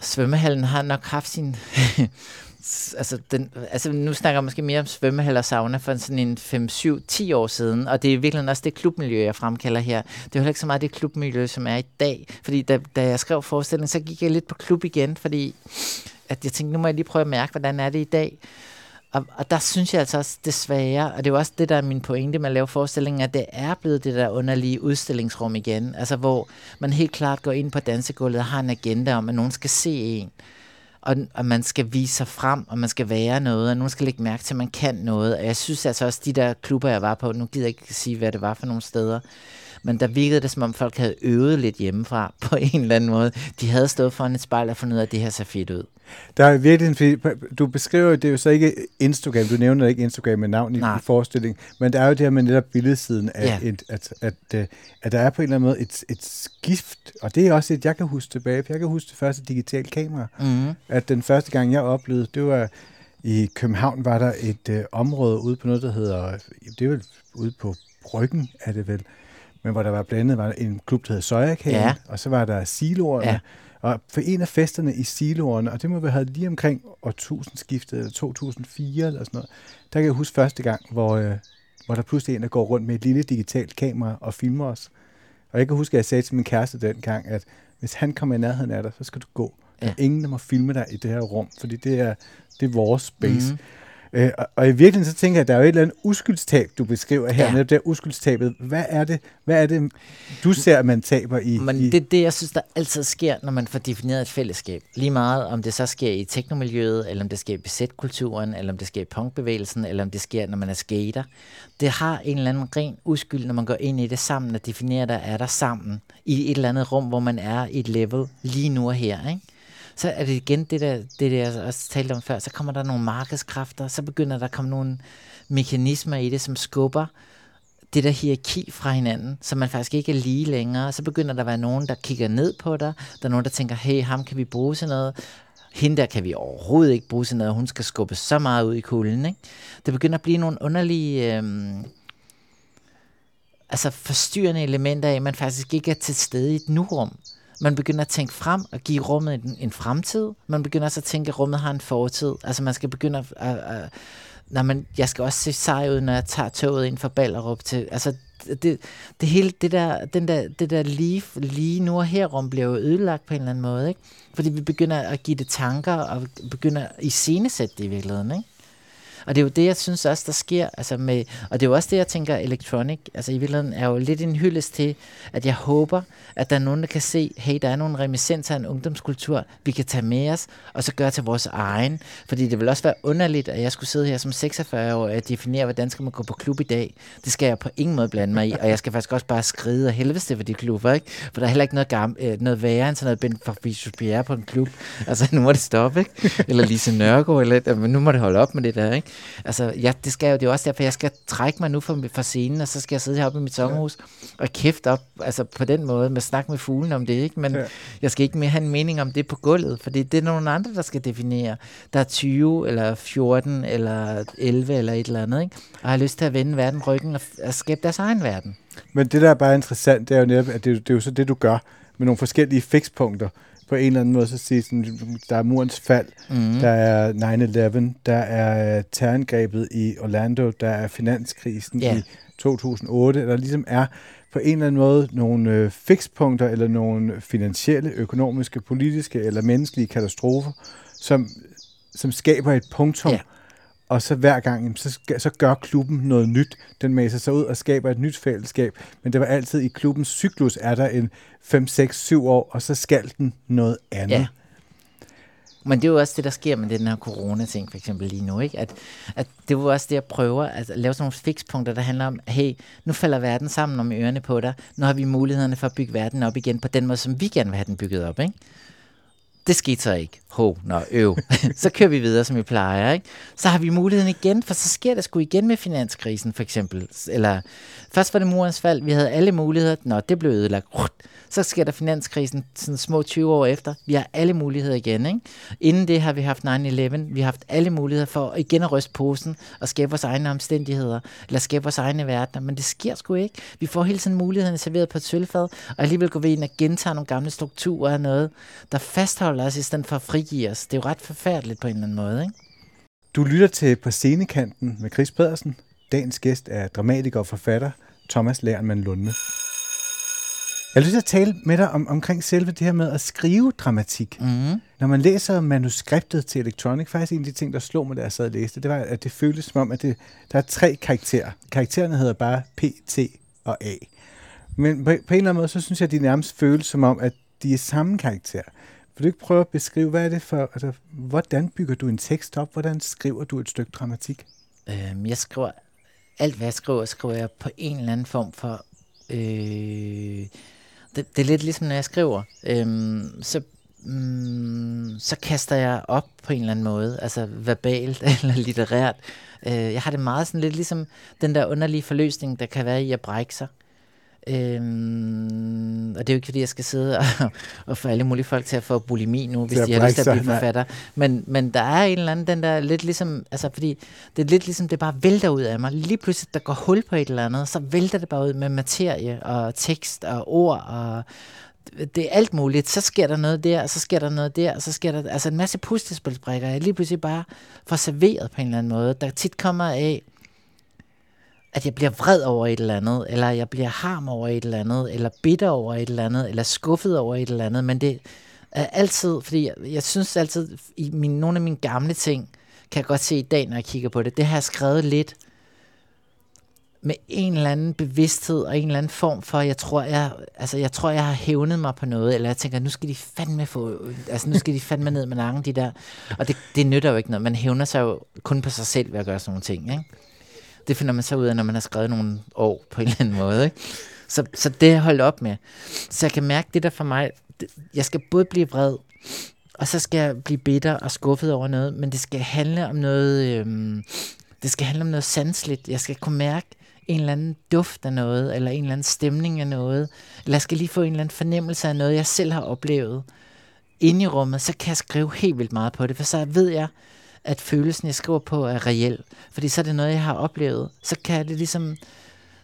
svømmehallen har nok haft sin altså, den, altså nu snakker jeg måske mere om svømmehal og sauna for sådan en 5, 7, 10 år siden, og det er virkelig også det klubmiljø, jeg fremkalder her. Det er jo heller ikke så meget det klubmiljø, som er i dag, fordi da, da jeg skrev forestillingen, så gik jeg lidt på klub igen, fordi at jeg tænkte, nu må jeg lige prøve at mærke, hvordan er det i dag. Og, og der synes jeg altså også desværre, og det er jo også det, der er min pointe med at lave forestillingen, at det er blevet det der underlige udstillingsrum igen. Altså hvor man helt klart går ind på dansegulvet og har en agenda om, at nogen skal se en. Og, og man skal vise sig frem, og man skal være noget, og nogen skal lægge mærke til, at man kan noget. Og jeg synes altså også, de der klubber, jeg var på, nu gider jeg ikke sige, hvad det var for nogle steder, men der virkede det, som om folk havde øvet lidt hjemmefra på en eller anden måde. De havde stået foran et spejl og fundet ud af, at det her ser fedt ud. Der er virkelig en du beskriver, det er jo så ikke Instagram, du nævner ikke Instagram med navn i, i forestillingen, men der er jo det her med netop billedsiden af, ja. et, at, at, at, at der er på en eller anden måde et, et skift, og det er også et, jeg kan huske tilbage, for jeg kan huske det første digitale kamera, mm. at den første gang, jeg oplevede, det var i København, var der et øh, område ude på noget, der hedder, det er vel ude på Bryggen, er det vel, men hvor der var blandet var en klub, der hed Søjakagen, ja. og så var der siloerne, ja. og for en af festerne i siloerne, og det må vi have lige omkring år skiftet, eller 2004 eller sådan noget, der kan jeg huske første gang, hvor, øh, hvor der pludselig en, der går rundt med et lille digitalt kamera og filmer os. Og jeg kan huske, at jeg sagde til min kæreste dengang, at hvis han kommer i nærheden af dig, så skal du gå. Ja. Der er ingen, der må filme dig i det her rum, fordi det er, det er vores space. Mm. Øh, og, og i virkeligheden så tænker jeg, at der er jo et eller andet uskyldstab, du beskriver her, ja. netop der uskyldstabet. Hvad er det, hvad er det du ser, at man taber i? Men i... det er det, jeg synes, der altid sker, når man får defineret et fællesskab. Lige meget, om det så sker i teknomiljøet, eller om det sker i besætkulturen, eller om det sker i punkbevægelsen, eller om det sker, når man er skater. Det har en eller anden ren uskyld, når man går ind i det sammen og definerer, der er der sammen i et eller andet rum, hvor man er i et level lige nu og her. Ikke? Så er det igen det der, det der jeg også talte om før, så kommer der nogle markedskræfter, så begynder der at komme nogle mekanismer i det, som skubber det der hierarki fra hinanden, så man faktisk ikke er lige længere. Så begynder der at være nogen, der kigger ned på dig. Der er nogen, der tænker, hey, ham kan vi bruge til noget. Hende der kan vi overhovedet ikke bruge til noget. Hun skal skubbe så meget ud i kulden. Ikke? Det begynder at blive nogle underlige... Øhm, altså forstyrrende elementer af, at man faktisk ikke er til stede i et nu-rum. Man begynder at tænke frem og give rummet en, en fremtid. Man begynder også at tænke, at rummet har en fortid. Altså man skal begynde at... at, at når man, jeg skal også se sej ud, når jeg tager toget ind fra Ballerup til... Altså, det, det hele, det der, den der, det der lige, lige nu og her rum bliver jo ødelagt på en eller anden måde, ikke? Fordi vi begynder at give det tanker, og begynder at iscenesætte det i virkeligheden, ikke? Og det er jo det, jeg synes også, der sker. Altså med, og det er jo også det, jeg tænker, electronic, altså i virkeligheden er jo lidt en hyldest til, at jeg håber, at der er nogen, der kan se, hey, der er nogle reminiscenser af en ungdomskultur, vi kan tage med os, og så gøre til vores egen. Fordi det vil også være underligt, at jeg skulle sidde her som 46 år og definere, hvordan skal man gå på klub i dag. Det skal jeg på ingen måde blande mig i, og jeg skal faktisk også bare skride og helvede for de klubber, ikke? For der er heller ikke noget, gam, øh, noget værre end sådan noget Ben Fabricius Pierre på en klub. Altså, nu må det stoppe, ikke? Eller Lise Nørgaard, eller nu må det holde op med det der, ikke? Altså, ja, det skal jo, det er også derfor, jeg skal trække mig nu fra, fra scenen, og så skal jeg sidde heroppe i mit sommerhus ja. og kæfte op, altså på den måde, med snak med fuglen om det, ikke? Men ja. jeg skal ikke mere have en mening om det på gulvet, for det er nogle andre, der skal definere. Der er 20, eller 14, eller 11, eller et eller andet, ikke? Og har lyst til at vende verden ryggen og, og skabe deres egen verden. Men det, der er bare interessant, det er jo netop, at det, det er jo så det, du gør med nogle forskellige fikspunkter på en eller anden måde så sige, sådan, der er murens fald, mm. der er 9-11, der er terrorangrebet i Orlando, der er finanskrisen yeah. i 2008, der ligesom er på en eller anden måde nogle øh, fikspunkter eller nogle finansielle, økonomiske, politiske eller menneskelige katastrofer, som, som skaber et punktum, yeah og så hver gang, så, så gør klubben noget nyt. Den maser sig ud og skaber et nyt fællesskab, men det var altid i klubbens cyklus, er der en 5, 6, 7 år, og så skal den noget andet. Ja. Men det er jo også det, der sker med den her corona-ting, for eksempel lige nu, ikke? At, at det er jo også det, jeg prøver at lave sådan nogle fikspunkter, der handler om, hey, nu falder verden sammen om ørerne på dig, nu har vi mulighederne for at bygge verden op igen på den måde, som vi gerne vil have den bygget op, ikke? Det skete så ikke. Ho, nå, øv. så kører vi videre, som vi plejer. Ikke? Så har vi muligheden igen, for så sker det sgu igen med finanskrisen, for eksempel. Eller først var det murens fald, vi havde alle muligheder. Nå, det blev ødelagt. Så sker der finanskrisen sådan små 20 år efter. Vi har alle muligheder igen. Ikke? Inden det har vi haft 9-11. Vi har haft alle muligheder for igen at ryste posen og skabe vores egne omstændigheder. Eller skabe vores egne verdener. Men det sker sgu ikke. Vi får hele tiden mulighederne serveret på et sølvfad. Og alligevel går vi ind og gentager nogle gamle strukturer af noget, der fastholder os i stedet for at frigive os. Det er jo ret forfærdeligt på en eller anden måde. Ikke? Du lytter til På Scenekanten med Chris Pedersen. Dagens gæst er dramatiker og forfatter Thomas Lærmann Lunde. Jeg har lyst til at tale med dig om, omkring selve det her med at skrive dramatik. Mm. Når man læser manuskriptet til Electronic, faktisk en af de ting, der slog mig, da jeg sad og læste, det var, at det føltes som om, at det, der er tre karakterer. Karaktererne hedder bare P, T og A. Men på, på en eller anden måde, så synes jeg, at de nærmest føles som om, at de er samme karakter. Vil du ikke prøve at beskrive, hvad er det for, altså, hvordan bygger du en tekst op? Hvordan skriver du et stykke dramatik? Øhm, jeg skriver, alt hvad jeg skriver, skriver jeg på en eller anden form for, øh, det, det er lidt ligesom når jeg skriver, øh, så, mm, så kaster jeg op på en eller anden måde, altså verbalt eller litterært. Øh, jeg har det meget sådan lidt ligesom den der underlige forløsning, der kan være i at brække sig. Øhm, og det er jo ikke, fordi jeg skal sidde og, og få alle mulige folk til at få bulimi nu, hvis de har lyst til at blive forfatter. Men, men der er en eller anden, den der lidt ligesom, altså fordi det er lidt ligesom, det bare vælter ud af mig. Lige pludselig, der går hul på et eller andet, så vælter det bare ud med materie og tekst og ord og det er alt muligt. Så sker der noget der, og så sker der noget der, og så sker der altså en masse puslespilsbrikker, jeg lige pludselig bare får serveret på en eller anden måde, der tit kommer af, at jeg bliver vred over et eller andet, eller jeg bliver harm over et eller andet, eller bitter over et eller andet, eller skuffet over et eller andet, men det er altid, fordi jeg, jeg synes altid, i min, nogle af mine gamle ting, kan jeg godt se i dag, når jeg kigger på det, det har jeg skrevet lidt med en eller anden bevidsthed og en eller anden form for, jeg tror, jeg, altså, jeg tror, jeg har hævnet mig på noget, eller jeg tænker, nu skal de fandme få, altså nu skal de fandme ned med nakken, de der, og det, det nytter jo ikke noget, man hævner sig jo kun på sig selv ved at gøre sådan nogle ting, ikke? Det finder man så ud af, når man har skrevet nogle år på en eller anden måde, ikke? Så, så det har holdt op med. Så jeg kan mærke det der for mig, det, jeg skal både blive vred, og så skal jeg blive bitter og skuffet over noget, men det skal handle om noget, øhm, det skal handle om noget sansligt. Jeg skal kunne mærke en eller anden duft af noget, eller en eller anden stemning af noget, eller jeg skal lige få en eller anden fornemmelse af noget, jeg selv har oplevet inde i rummet, så kan jeg skrive helt vildt meget på det, for så ved jeg, at følelsen, jeg skriver på, er reel. Fordi så er det noget, jeg har oplevet. Så kan jeg det ligesom,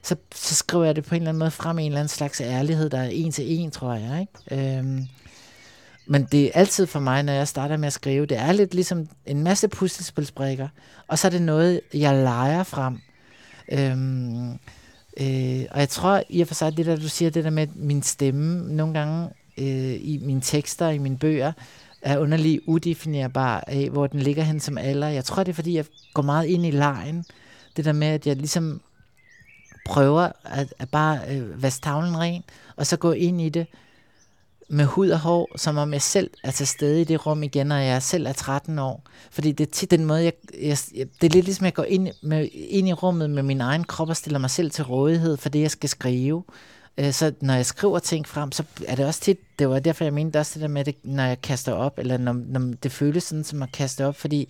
så, så skriver jeg det på en eller anden måde frem i en eller anden slags ærlighed, der er en til en, tror jeg. Ikke? Øhm, men det er altid for mig, når jeg starter med at skrive, det er lidt ligesom en masse puslespilsbrikker, og så er det noget, jeg leger frem. Øhm, øh, og jeg tror i og for sig, det der, du siger, det der med min stemme, nogle gange øh, i mine tekster, i mine bøger, er underlig udefinerbar af, hvor den ligger hen som alder. Jeg tror, det er, fordi jeg går meget ind i lejen. Det der med, at jeg ligesom prøver at, at bare øh, vaske tavlen ren, og så gå ind i det med hud og hår, som om jeg selv er til stede i det rum igen, og jeg selv er 13 år. Fordi det er tit den måde, jeg, jeg, jeg det er lidt ligesom, jeg går ind, med, ind i rummet med min egen krop og stiller mig selv til rådighed for det, jeg skal skrive. Øh, Øh, så når jeg skriver ting frem, så er det også tit, det var derfor, jeg mente også det der med, det, når jeg kaster op, eller når, når det føles sådan, som at kaste op, fordi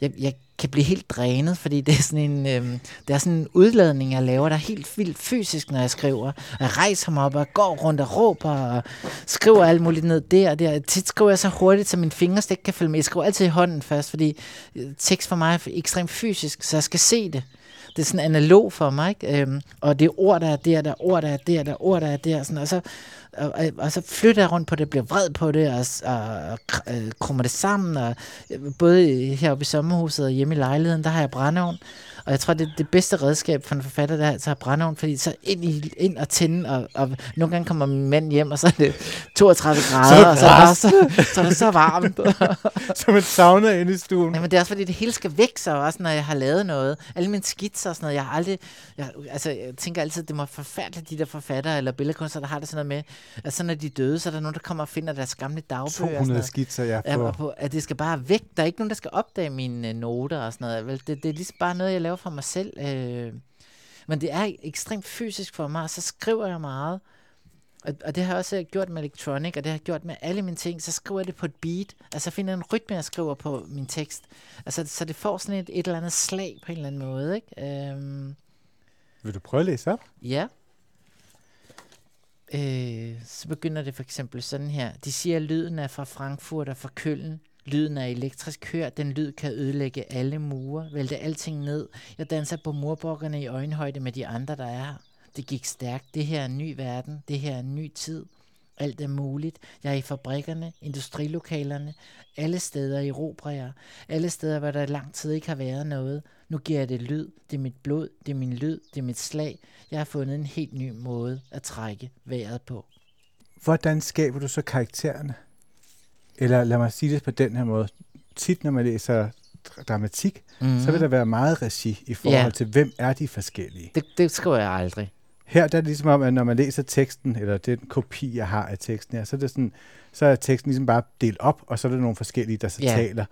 jeg, jeg kan blive helt drænet, fordi det er sådan en, øh, det er sådan en udladning, jeg laver, der er helt vildt fysisk, når jeg skriver. Jeg rejser mig op og går rundt og råber og skriver alt muligt ned der og der. Tit skriver jeg så hurtigt, så mine fingre ikke kan følge med. Jeg skriver altid i hånden først, fordi tekst for mig er ekstremt fysisk, så jeg skal se det. Det er sådan analog for mig, ikke? Øhm, og det er ord, der er der, der er ord, der er der, der er ord, der er der, sådan, og så og, og, og så flytter jeg rundt på det, bliver vred på det, og, og, og øh, krummer det sammen, og øh, både heroppe i sommerhuset og hjemme i lejligheden, der har jeg brændeovn, og jeg tror, det er det bedste redskab for en forfatter, der er have brændeovn, fordi så ind, i, ind og tænde, og, og nogle gange kommer min mand hjem, og så er det 32 grader, og så er, det så, så er det så varmt. Som et sauna inde i stuen. Jamen, det er også fordi, det hele skal væk så også, når jeg har lavet noget. Alle mine skitser og sådan noget, jeg har aldrig... Jeg, altså, jeg tænker altid, det må forfærdeligt, de der forfattere eller billedkunstnere, der har det sådan noget med, at så når de er døde, så er der nogen, der kommer og finder deres gamle dagbøger. og sådan 200 noget. skitser, ja. Ja, På. og på, at det skal bare væk. Der er ikke nogen, der skal opdage mine øh, noter og sådan noget. Vel, det, det er ligesom bare noget, jeg laver for mig selv. Øh. Men det er ekstremt fysisk for mig, og så skriver jeg meget. Og, og det har jeg også gjort med Electronic, og det har jeg gjort med alle mine ting. Så skriver jeg det på et beat. Altså jeg finder en rytme, jeg skriver på min tekst. Altså, så det får sådan et, et eller andet slag på en eller anden måde. Ikke? Øhm, Vil du prøve at læse op? Ja. Øh, så begynder det for eksempel sådan her. De siger, at lyden er fra Frankfurt og fra Køln. Lyden er elektrisk hør. Den lyd kan ødelægge alle mure, vælte alting ned. Jeg danser på murbukkerne i øjenhøjde med de andre, der er her. Det gik stærkt. Det her er en ny verden. Det her er en ny tid. alt er muligt. Jeg er i fabrikkerne, industrilokalerne, alle steder i Robrejer, alle steder, hvor der lang tid ikke har været noget. Nu giver jeg det lyd, det er mit blod, det er min lyd, det er mit slag. Jeg har fundet en helt ny måde at trække vejret på. Hvordan skaber du så karaktererne? Eller lad mig sige det på den her måde. Tit, når man læser dramatik, mm. så vil der være meget regi i forhold ja. til, hvem er de forskellige. Det, det skriver jeg aldrig. Her der er det ligesom om, at når man læser teksten, eller den kopi, jeg har af teksten her, så er, det sådan, så er teksten ligesom bare delt op, og så er der nogle forskellige, der så ja. taler.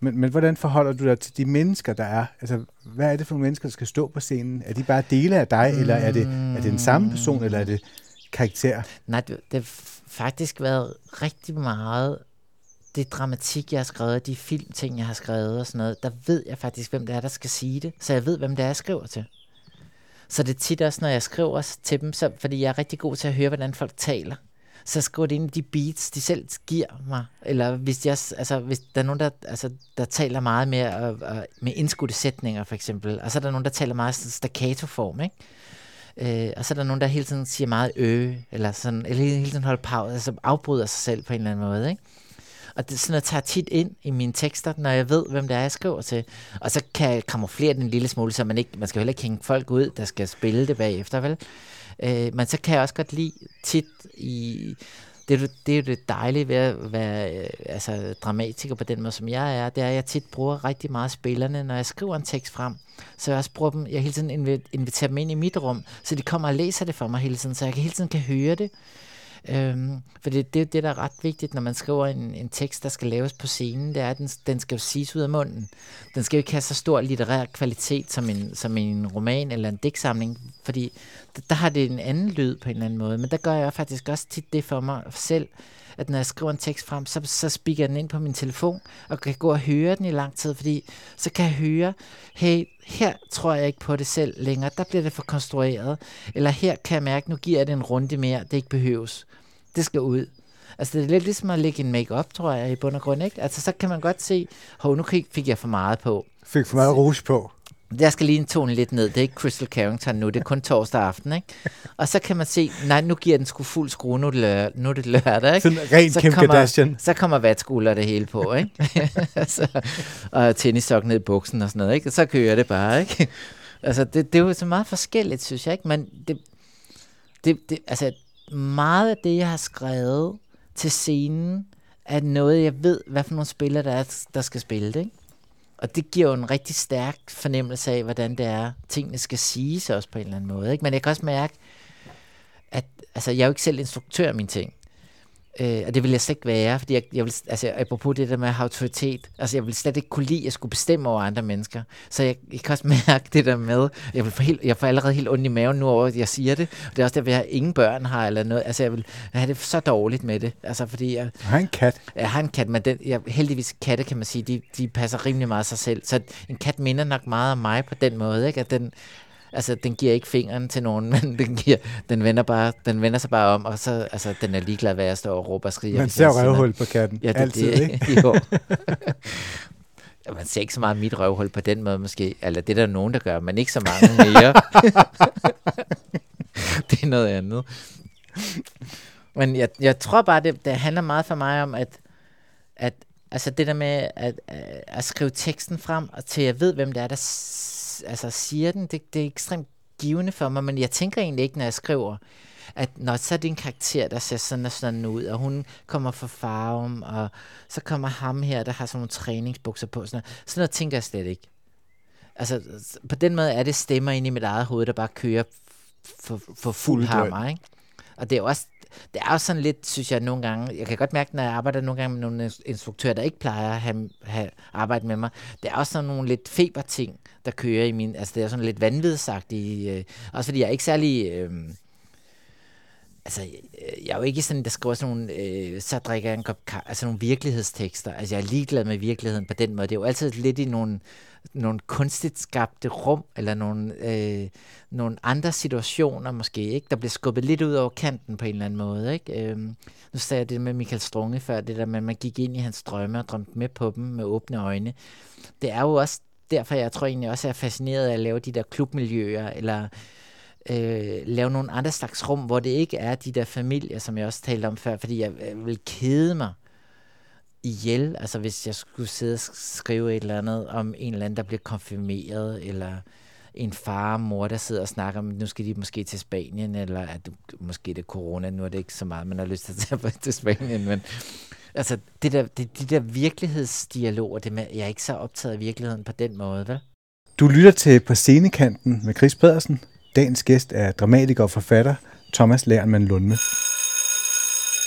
Men, men hvordan forholder du dig til de mennesker, der er? Altså, hvad er det for nogle mennesker, der skal stå på scenen? Er de bare dele af dig, mm. eller er det, er det den samme person, eller er det karakter? Nej, det, det har faktisk været rigtig meget det dramatik, jeg har skrevet, de filmting, jeg har skrevet og sådan noget, der ved jeg faktisk, hvem det er, der skal sige det. Så jeg ved, hvem det er, jeg skriver til. Så det er tit også, når jeg skriver til dem, så, fordi jeg er rigtig god til at høre, hvordan folk taler, så skriver det ind i de beats, de selv giver mig. Eller hvis, jeg, altså, hvis der er nogen, der, altså, der taler meget mere og, og, med indskudte sætninger, for eksempel, og så er der nogen, der taler meget staccato-form, ikke? Øh, og så er der nogen, der hele tiden siger meget ø, eller, sådan, eller hele tiden holder pause, altså afbryder sig selv på en eller anden måde, ikke? Og det sådan, jeg tager tit ind i mine tekster, når jeg ved, hvem det er, jeg skriver til. Og så kan jeg kamuflere den en lille smule, så man ikke, man skal heller ikke hænge folk ud, der skal spille det bagefter, vel? Øh, men så kan jeg også godt lide tit i... Det er, det er jo det dejlige ved at være øh, altså, dramatiker på den måde, som jeg er, det er, at jeg tit bruger rigtig meget spillerne, når jeg skriver en tekst frem. Så jeg også bruger dem, jeg hele tiden inviterer dem ind i mit rum, så de kommer og læser det for mig hele tiden, så jeg hele tiden kan høre det. Øhm, for det, det er det, der er ret vigtigt, når man skriver en, en tekst, der skal laves på scenen, det er, at den, den skal jo siges ud af munden. Den skal jo ikke have så stor litterær kvalitet som en, som en roman eller en digtsamling, fordi der, der har det en anden lyd på en eller anden måde. Men der gør jeg faktisk også tit det for mig selv, at når jeg skriver en tekst frem, så, så spikker jeg den ind på min telefon, og kan gå og høre den i lang tid, fordi så kan jeg høre, hey, her tror jeg ikke på det selv længere, der bliver det for konstrueret, eller her kan jeg mærke, nu giver jeg det en runde mere, det ikke behøves. Det skal ud. Altså det er lidt ligesom at lægge en make-up, tror jeg, i bund og grund, ikke? Altså så kan man godt se, hov, nu fik jeg for meget på. Fik for meget rouge på. Jeg skal lige en tone lidt ned. Det er ikke Crystal Carrington nu, det er kun torsdag aften, ikke? Og så kan man se, nej, nu giver den sgu fuld skrue, nu er det, lør, nu er det lørdag, ikke? Sådan ren så Kim kommer, Kardashian. Så kommer vatskuller det hele på, ikke? så, og tennissok ned i buksen og sådan noget, ikke? Så kører det bare, ikke? Altså, det, det er jo så meget forskelligt, synes jeg, ikke? Men det, det, det, altså, meget af det, jeg har skrevet til scenen, er noget, jeg ved, hvad for nogle spillere, der, er, der skal spille det, ikke? Og det giver jo en rigtig stærk fornemmelse af, hvordan det er, tingene skal siges også på en eller anden måde. Ikke? Men jeg kan også mærke, at altså, jeg er jo ikke selv instruktør af mine ting. Øh, og det vil jeg slet ikke være, fordi jeg, jeg vil, altså, apropos det der med autoritet, altså jeg vil slet ikke kunne lide at skulle bestemme over andre mennesker. Så jeg, jeg kan også mærke det der med, jeg, vil få helt, jeg får allerede helt ondt i maven nu over, at jeg siger det. Og det er også der, at jeg ingen børn har eller noget. Altså jeg vil have det så dårligt med det. Altså fordi jeg... Jeg har en kat. Jeg har en kat, men den, jeg, heldigvis katte kan man sige, de, de passer rimelig meget sig selv. Så en kat minder nok meget om mig på den måde, ikke? At den, Altså, den giver ikke fingeren til nogen, men den, giver, den, vender bare, den vender sig bare om, og så, altså, den er ligeglad, hvad jeg står og råber og skriger. Man ser røvhul på katten. Ja, det, Altid, det, ikke? jo. man ser ikke så meget mit røvhul på den måde måske. Eller det er der nogen, der gør, men ikke så mange mere. det er noget andet. Men jeg, jeg tror bare, det, det handler meget for mig om, at, at altså det der med at, at skrive teksten frem, og til jeg ved, hvem det er, der altså, siger den, det, det er ekstremt givende for mig, men jeg tænker egentlig ikke, når jeg skriver, at når så er det en karakter, der ser sådan og sådan ud, og hun kommer fra farven, og så kommer ham her, der har sådan nogle træningsbukser på, sådan noget, sådan noget tænker jeg slet ikke. Altså, på den måde er det stemmer ind i mit eget hoved, der bare kører for, for fuld hammer, ikke? Og det er også det er også sådan lidt, synes jeg, nogle gange, jeg kan godt mærke, når jeg arbejder nogle gange med nogle instruktører, der ikke plejer at have, have arbejdet med mig, det er også sådan nogle lidt feberting, der kører i min, altså det er sådan lidt vanvidsagtigt, øh, også fordi jeg er ikke særlig, øh, altså, øh, jeg er jo ikke sådan, der skriver sådan nogle, øh, så drikker jeg en kop kaffe, altså nogle virkelighedstekster. Altså, jeg er ligeglad med virkeligheden på den måde. Det er jo altid lidt i nogle, nogle kunstigt skabte rum, eller nogle, øh, nogle andre situationer måske, ikke? der bliver skubbet lidt ud over kanten på en eller anden måde. Ikke? Øh, nu sagde jeg det med Michael Strunge før, det der med, at man gik ind i hans drømme og drømte med på dem med åbne øjne. Det er jo også derfor, jeg tror egentlig også, jeg er fascineret af at lave de der klubmiljøer, eller øh, lave nogle andre slags rum, hvor det ikke er de der familier, som jeg også talte om før, fordi jeg, jeg vil kede mig ihjel, altså hvis jeg skulle sidde og skrive et eller andet om en eller anden, der bliver konfirmeret, eller en far og mor, der sidder og snakker om, nu skal de måske til Spanien, eller at måske det er corona, nu er det ikke så meget, man har lyst til at tage til Spanien, men altså det der, det, de der virkelighedsdialoger, det med, jeg er ikke så optaget af virkeligheden på den måde, vel? Du lytter til På Scenekanten med Chris Pedersen. Dagens gæst er dramatiker og forfatter Thomas Lernmann Lundme.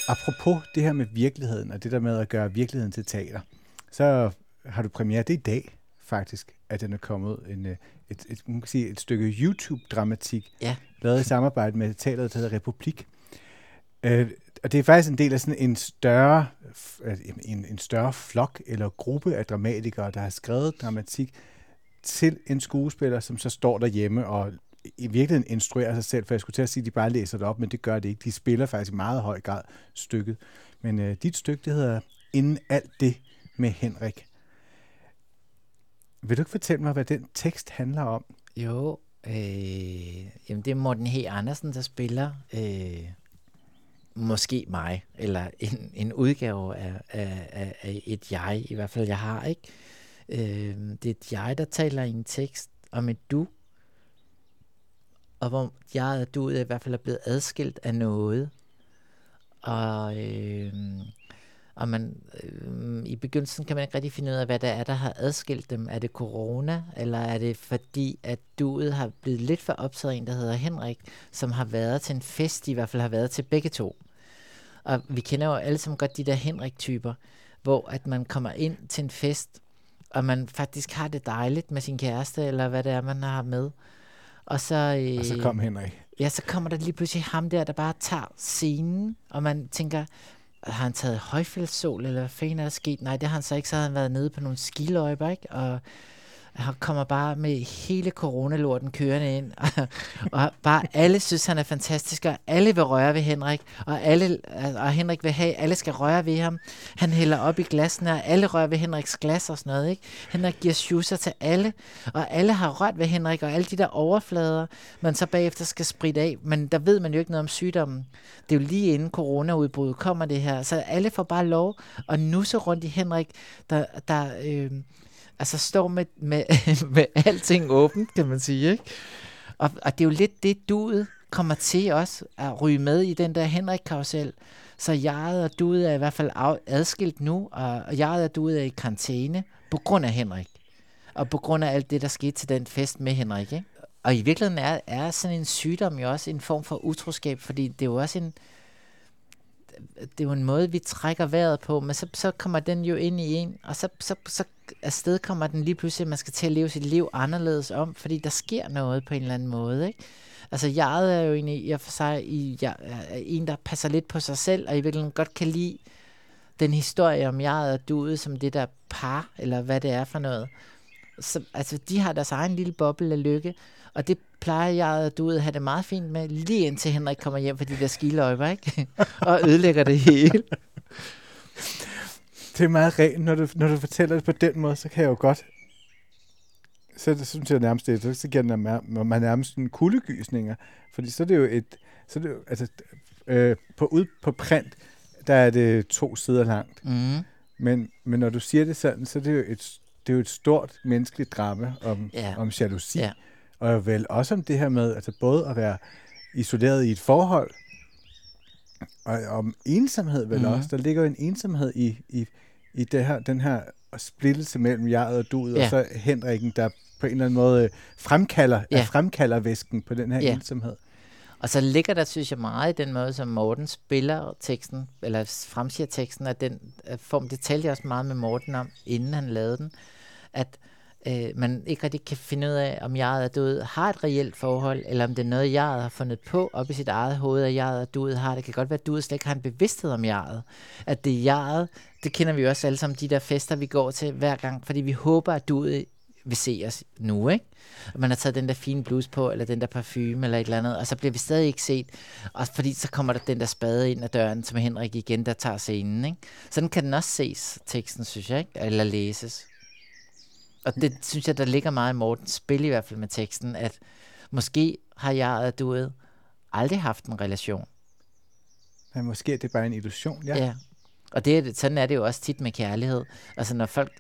Apropos det her med virkeligheden, og det der med at gøre virkeligheden til teater, så har du premiere det i dag, faktisk, at den er kommet en, øh, et, et, man kan sige, et stykke YouTube-dramatik, ja. lavet i samarbejde med teateret, der hedder Republik. Øh, og det er faktisk en del af sådan en større, en, en større flok eller gruppe af dramatikere, der har skrevet dramatik til en skuespiller, som så står derhjemme og i virkeligheden instruerer sig selv, for jeg skulle til at sige, at de bare læser det op, men det gør det ikke. De spiller faktisk i meget høj grad stykket. Men øh, dit stykke, det hedder Inden alt det med Henrik. Vil du ikke fortælle mig, hvad den tekst handler om? Jo, øh, jamen det er Morten H. Andersen, der spiller øh, måske mig, eller en, en udgave af, af, af, af et jeg, i hvert fald jeg har, ikke? Øh, det er et jeg, der taler i en tekst om et du, og hvor jeg og du i hvert fald er blevet adskilt af noget. Og, øh, og man, øh, i begyndelsen kan man ikke rigtig finde ud af, hvad det er, der har adskilt dem. Er det corona, eller er det fordi, at duet har blevet lidt for optaget af en, der hedder Henrik, som har været til en fest, de i hvert fald har været til begge to. Og vi kender jo alle sammen godt de der Henrik-typer, hvor at man kommer ind til en fest, og man faktisk har det dejligt med sin kæreste, eller hvad det er, man har med. Og så, øh, og så kom Henrik. Ja, så kommer der lige pludselig ham der, der bare tager scenen, og man tænker, har han taget højfældssol, eller hvad fanden er der sket? Nej, det har han så ikke, så har han været nede på nogle skiløjper, ikke? Og han kommer bare med hele coronalorten kørende ind, og, og bare alle synes, han er fantastisk, og alle vil røre ved Henrik, og, alle, og Henrik vil have, alle skal røre ved ham. Han hælder op i glasene, og alle rører ved Henriks glas og sådan noget. Ikke? Henrik giver schusser til alle, og alle har rørt ved Henrik, og alle de der overflader, man så bagefter skal spritte af. Men der ved man jo ikke noget om sygdommen. Det er jo lige inden coronaudbruddet kommer det her, så alle får bare lov at nusse rundt i Henrik, der, der øh, altså står med, med, med alting åbent, kan man sige. Ikke? Og, og det er jo lidt det, duet kommer til også at ryge med i den der Henrik-karusel. Så jeg og duet er i hvert fald adskilt nu, og jeg og duet er i karantæne på grund af Henrik. Og på grund af alt det, der skete til den fest med Henrik. Ikke? Og i virkeligheden er, er sådan en sygdom jo også en form for utroskab, fordi det er jo også en, det er jo en måde, vi trækker vejret på, men så, så kommer den jo ind i en, og så, så, så afsted kommer den lige pludselig, at man skal til at leve sit liv anderledes om, fordi der sker noget på en eller anden måde, ikke? Altså, jeg er jo egentlig i for sig i, jeg er en, der passer lidt på sig selv, og i virkeligheden godt kan lide den historie om jeg og duet som det der par, eller hvad det er for noget. Så, altså, de har deres egen lille boble af lykke, og det plejer jeg du duet at have det meget fint med, lige indtil Henrik kommer hjem for de der skiløjper, ikke? og ødelægger det hele. Det er meget rent, når du, når du fortæller det på den måde, så kan jeg jo godt så det synes jeg nærmest det, så giver det man nærmest en kuldegysninger, fordi så er det jo et, så er det jo, altså, øh, på, ud på print, der er det to sider langt. Mm. Men, men når du siger det sådan, så er det jo et, det er jo et stort menneskeligt drama om, ja. om jalousi. Ja. Og vel også om det her med, altså både at være isoleret i et forhold, og om ensomhed vel mm. også. Der ligger jo en ensomhed i, i, i det her, den her splittelse mellem jeg og du, ja. og så Henriken, der på en eller anden måde fremkalder, ja. fremkalder væsken på den her ja. ensomhed. Og så ligger der, synes jeg, meget i den måde, som Morten spiller teksten, eller fremsiger teksten, at den form, det talte jeg også meget med Morten om, inden han lavede den, at øh, Øh, man ikke rigtig kan finde ud af, om jeg er død har et reelt forhold, eller om det er noget, jeg har fundet på op i sit eget hoved, at jeg er død har. Det kan godt være, at du slet ikke har en bevidsthed om jeget. At det er jeget, det kender vi jo også alle sammen, de der fester, vi går til hver gang, fordi vi håber, at du vil se os nu, ikke? Og man har taget den der fine bluse på, eller den der parfume, eller et eller andet, og så bliver vi stadig ikke set, og fordi så kommer der den der spade ind ad døren, som Henrik igen, der tager scenen, ikke? Sådan kan den også ses, teksten, synes jeg, ikke? Eller læses. Og det synes jeg, der ligger meget i Mortens spil i hvert fald med teksten, at Måske har jeg og duet aldrig haft en relation. Men måske er det bare en illusion, ja. ja. Og det, sådan er det jo også tit med kærlighed. Altså når folk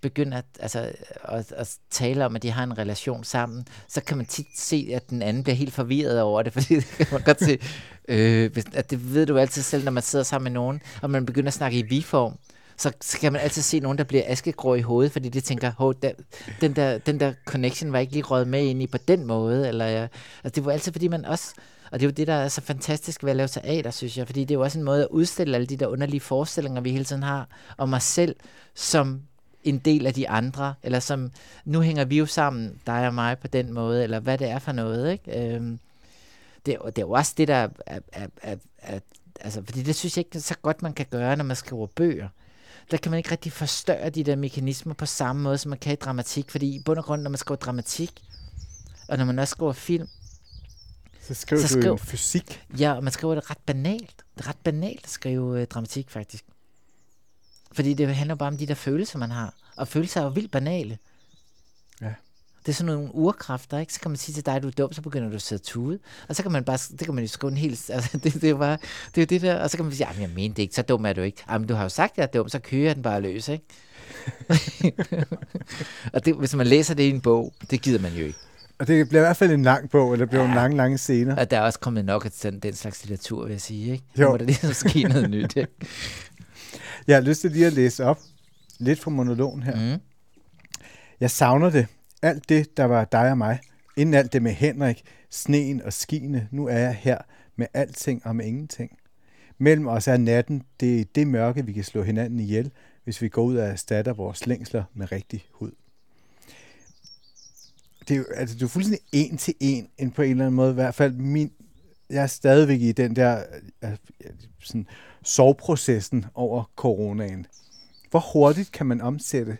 begynder at, altså, at, at tale om, at de har en relation sammen, så kan man tit se, at den anden bliver helt forvirret over det, fordi det kan man godt se, øh, at det ved du altid selv, når man sidder sammen med nogen, og man begynder at snakke i vi-form, så, så man altid se nogen, der bliver askegrå i hovedet, fordi de tænker, Hov, der, den, der, den der connection var ikke lige røget med ind i på den måde. Eller, ja. altså, det var altid, fordi man også... Og det er jo det, der er så fantastisk ved at lave teater, synes jeg. Fordi det er jo også en måde at udstille alle de der underlige forestillinger, vi hele tiden har om os selv, som en del af de andre, eller som, nu hænger vi jo sammen, dig og mig, på den måde, eller hvad det er for noget, ikke? Øhm, det, er, det er jo også det, der er, er, er, er, er altså, fordi det synes jeg ikke så godt, man kan gøre, når man skriver bøger. Der kan man ikke rigtig forstørre de der mekanismer på samme måde, som man kan i dramatik, fordi i bund og grund, når man skriver dramatik, og når man også skriver film, Så skriver Så du skriv- en fysik. Ja, og man skriver det ret banalt. Det er ret banalt at skrive øh, dramatik, faktisk. Fordi det handler bare om de der følelser, man har. Og følelser er jo vildt banale. Det er sådan nogle urkræfter, ikke? Så kan man sige til dig, at du er dum, så begynder du at sidde tude. Og så kan man bare, det kan man jo skrive en helt, altså det, det, er jo bare, det er jo det der, og så kan man sige, jamen jeg mener det ikke, så dum er du ikke. Jamen du har jo sagt, at jeg er dum, så kører jeg den bare løs, ikke? og det, hvis man læser det i en bog, det gider man jo ikke. Og det bliver i hvert fald en lang bog, eller det bliver Ja. en lang, lange scener. Og der er også kommet nok af den, den slags litteratur, vil jeg sige, ikke? Jo. Må der ligesom ske noget nyt, ikke? Jeg har lyst til lige at læse op lidt fra monologen her. Mm. Jeg savner det. Alt det, der var dig og mig. Inden alt det med Henrik, sneen og skiene. Nu er jeg her med alting og med ingenting. Mellem os er natten. Det er det mørke, vi kan slå hinanden ihjel, hvis vi går ud og erstatter vores længsler med rigtig hud. Det er jo, altså, du er fuldstændig en til en, end på en eller anden måde. I hvert fald min, jeg er stadigvæk i den der øh, øh, sådan, sovprocessen over coronaen. Hvor hurtigt kan man omsætte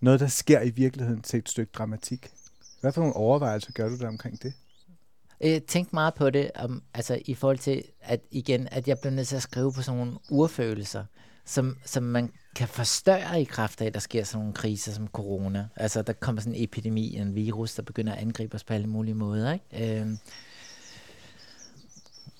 noget, der sker i virkeligheden til et stykke dramatik? Hvad for nogle overvejelser gør du der omkring det? Øh, jeg tænkte meget på det, om, altså i forhold til, at igen, at jeg bliver nødt til at skrive på sådan nogle urfølelser, som, som man kan forstørre i kraft af, at der sker sådan nogle kriser som corona. Altså, der kommer sådan en epidemi, en virus, der begynder at angribe os på alle mulige måder, ikke? Øh,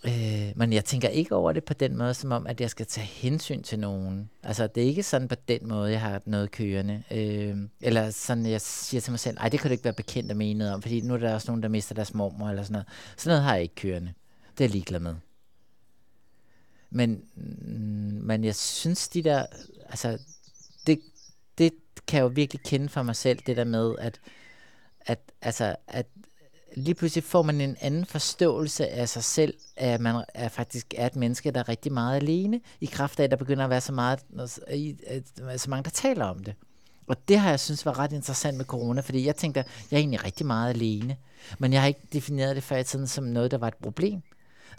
Øh, men jeg tænker ikke over det på den måde, som om, at jeg skal tage hensyn til nogen. Altså, det er ikke sådan på den måde, jeg har noget kørende. Øh, eller sådan, jeg siger til mig selv, nej, det kan du ikke være bekendt at mene noget om, fordi nu er der også nogen, der mister deres mormor, eller sådan noget. Sådan noget har jeg ikke kørende. Det er jeg ligeglad med. Men, mm, men jeg synes, de der, altså, det, det kan jeg jo virkelig kende for mig selv, det der med, at, at, altså, at lige pludselig får man en anden forståelse af sig selv, at man er faktisk er et menneske, der er rigtig meget alene, i kraft af, at der begynder at være så, meget, øh, så mange, der taler om det. Og det har jeg synes var ret interessant med corona, fordi jeg tænkte, jeg er egentlig rigtig meget alene, men jeg har ikke defineret det før i tiden som noget, der var et problem.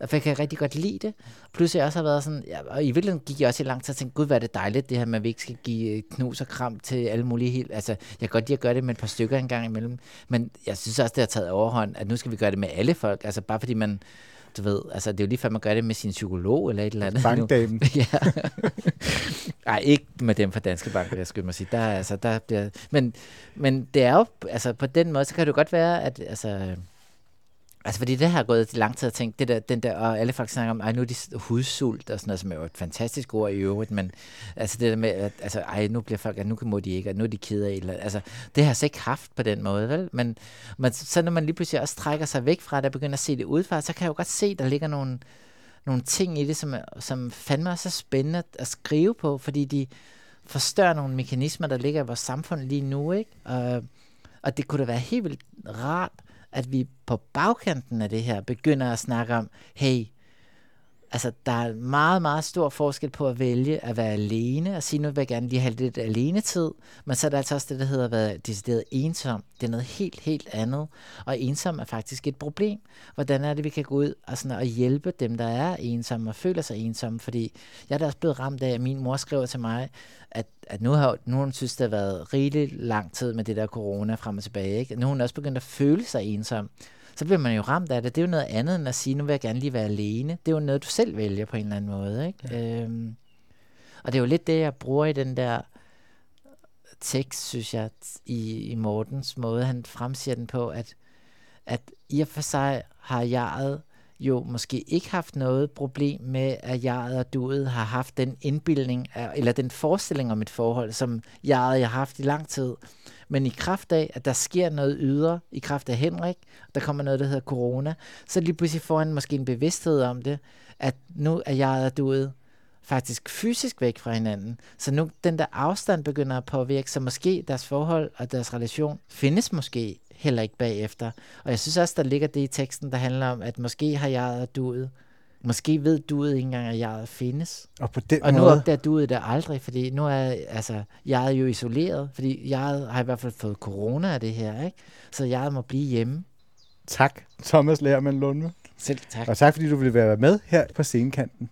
Derfor kan jeg rigtig godt lide det. Plus jeg også har været sådan, ja, og i virkeligheden gik jeg også i lang tid og tænkte, gud, hvad er det dejligt, det her med, at vi ikke skal give øh, knus og kram til alle mulige helt. Altså, jeg kan godt lide at gøre det med et par stykker en gang imellem, men jeg synes også, det har taget overhånd, at nu skal vi gøre det med alle folk. Altså, bare fordi man, du ved, altså, det er jo lige før, man gør det med sin psykolog eller et eller andet. Bankdamen. ja. Ej, ikke med dem fra Danske Bank, jeg skulle mig sige. Der, er, altså, der bliver, men, men det er jo, altså på den måde, så kan det jo godt være, at altså, Altså, fordi det har jeg gået lang tid at tænke, det der, den der, og alle folk snakker om, ej, nu er de hudsult og sådan noget, som er jo et fantastisk ord i øvrigt, men altså det der med, at altså, ej, nu bliver folk, at nu må de ikke, og nu er de kede af, eller, altså, det har jeg så ikke haft på den måde, vel? Men, men så når man lige pludselig også trækker sig væk fra det, og begynder at se det udefra, så kan jeg jo godt se, der ligger nogle, nogle ting i det, som, som fandme også er spændende at, at skrive på, fordi de forstørrer nogle mekanismer, der ligger i vores samfund lige nu, ikke? Og, og det kunne da være helt vildt rart, at vi på bagkanten af det her begynder at snakke om, hey, altså der er meget, meget stor forskel på at vælge at være alene og sige, nu vil jeg gerne lige have lidt alenetid, men så er der altså også det, der hedder at være decideret ensom. Det er noget helt, helt andet, og ensom er faktisk et problem. Hvordan er det, vi kan gå ud og, sådan, og hjælpe dem, der er ensomme og føler sig ensomme, fordi jeg er da også blevet ramt af, at min mor skriver til mig, at, at nu har nu har hun synes, det har været rigeligt lang tid med det der corona frem og tilbage. Ikke? Nu er hun også begyndt at føle sig ensom. Så bliver man jo ramt af det. Det er jo noget andet end at sige, nu vil jeg gerne lige være alene. Det er jo noget, du selv vælger på en eller anden måde. Ikke? Ja. Øhm, og det er jo lidt det, jeg bruger i den der tekst, synes jeg, i, i Mortens måde, han fremsiger den på, at, at i og for sig har jeg jo måske ikke haft noget problem med, at jeg og duet har haft den indbildning, eller den forestilling om et forhold, som jeg har haft i lang tid. Men i kraft af, at der sker noget ydre, i kraft af Henrik, der kommer noget, der hedder corona, så lige pludselig får han måske en bevidsthed om det, at nu er jeg og duet faktisk fysisk væk fra hinanden. Så nu den der afstand begynder at påvirke, så måske deres forhold og deres relation findes måske heller ikke bagefter. Og jeg synes også, der ligger det i teksten, der handler om, at måske har jeg og duet Måske ved duet ikke engang, at jeg findes. Og, på den og nu måde... opdager duet det aldrig, fordi nu er altså, jeg er jo isoleret, fordi jeg har i hvert fald fået corona af det her, ikke? så jeg må blive hjemme. Tak, Thomas Lærmann Lundme. Selv tak. Og tak, fordi du ville være med her på scenekanten.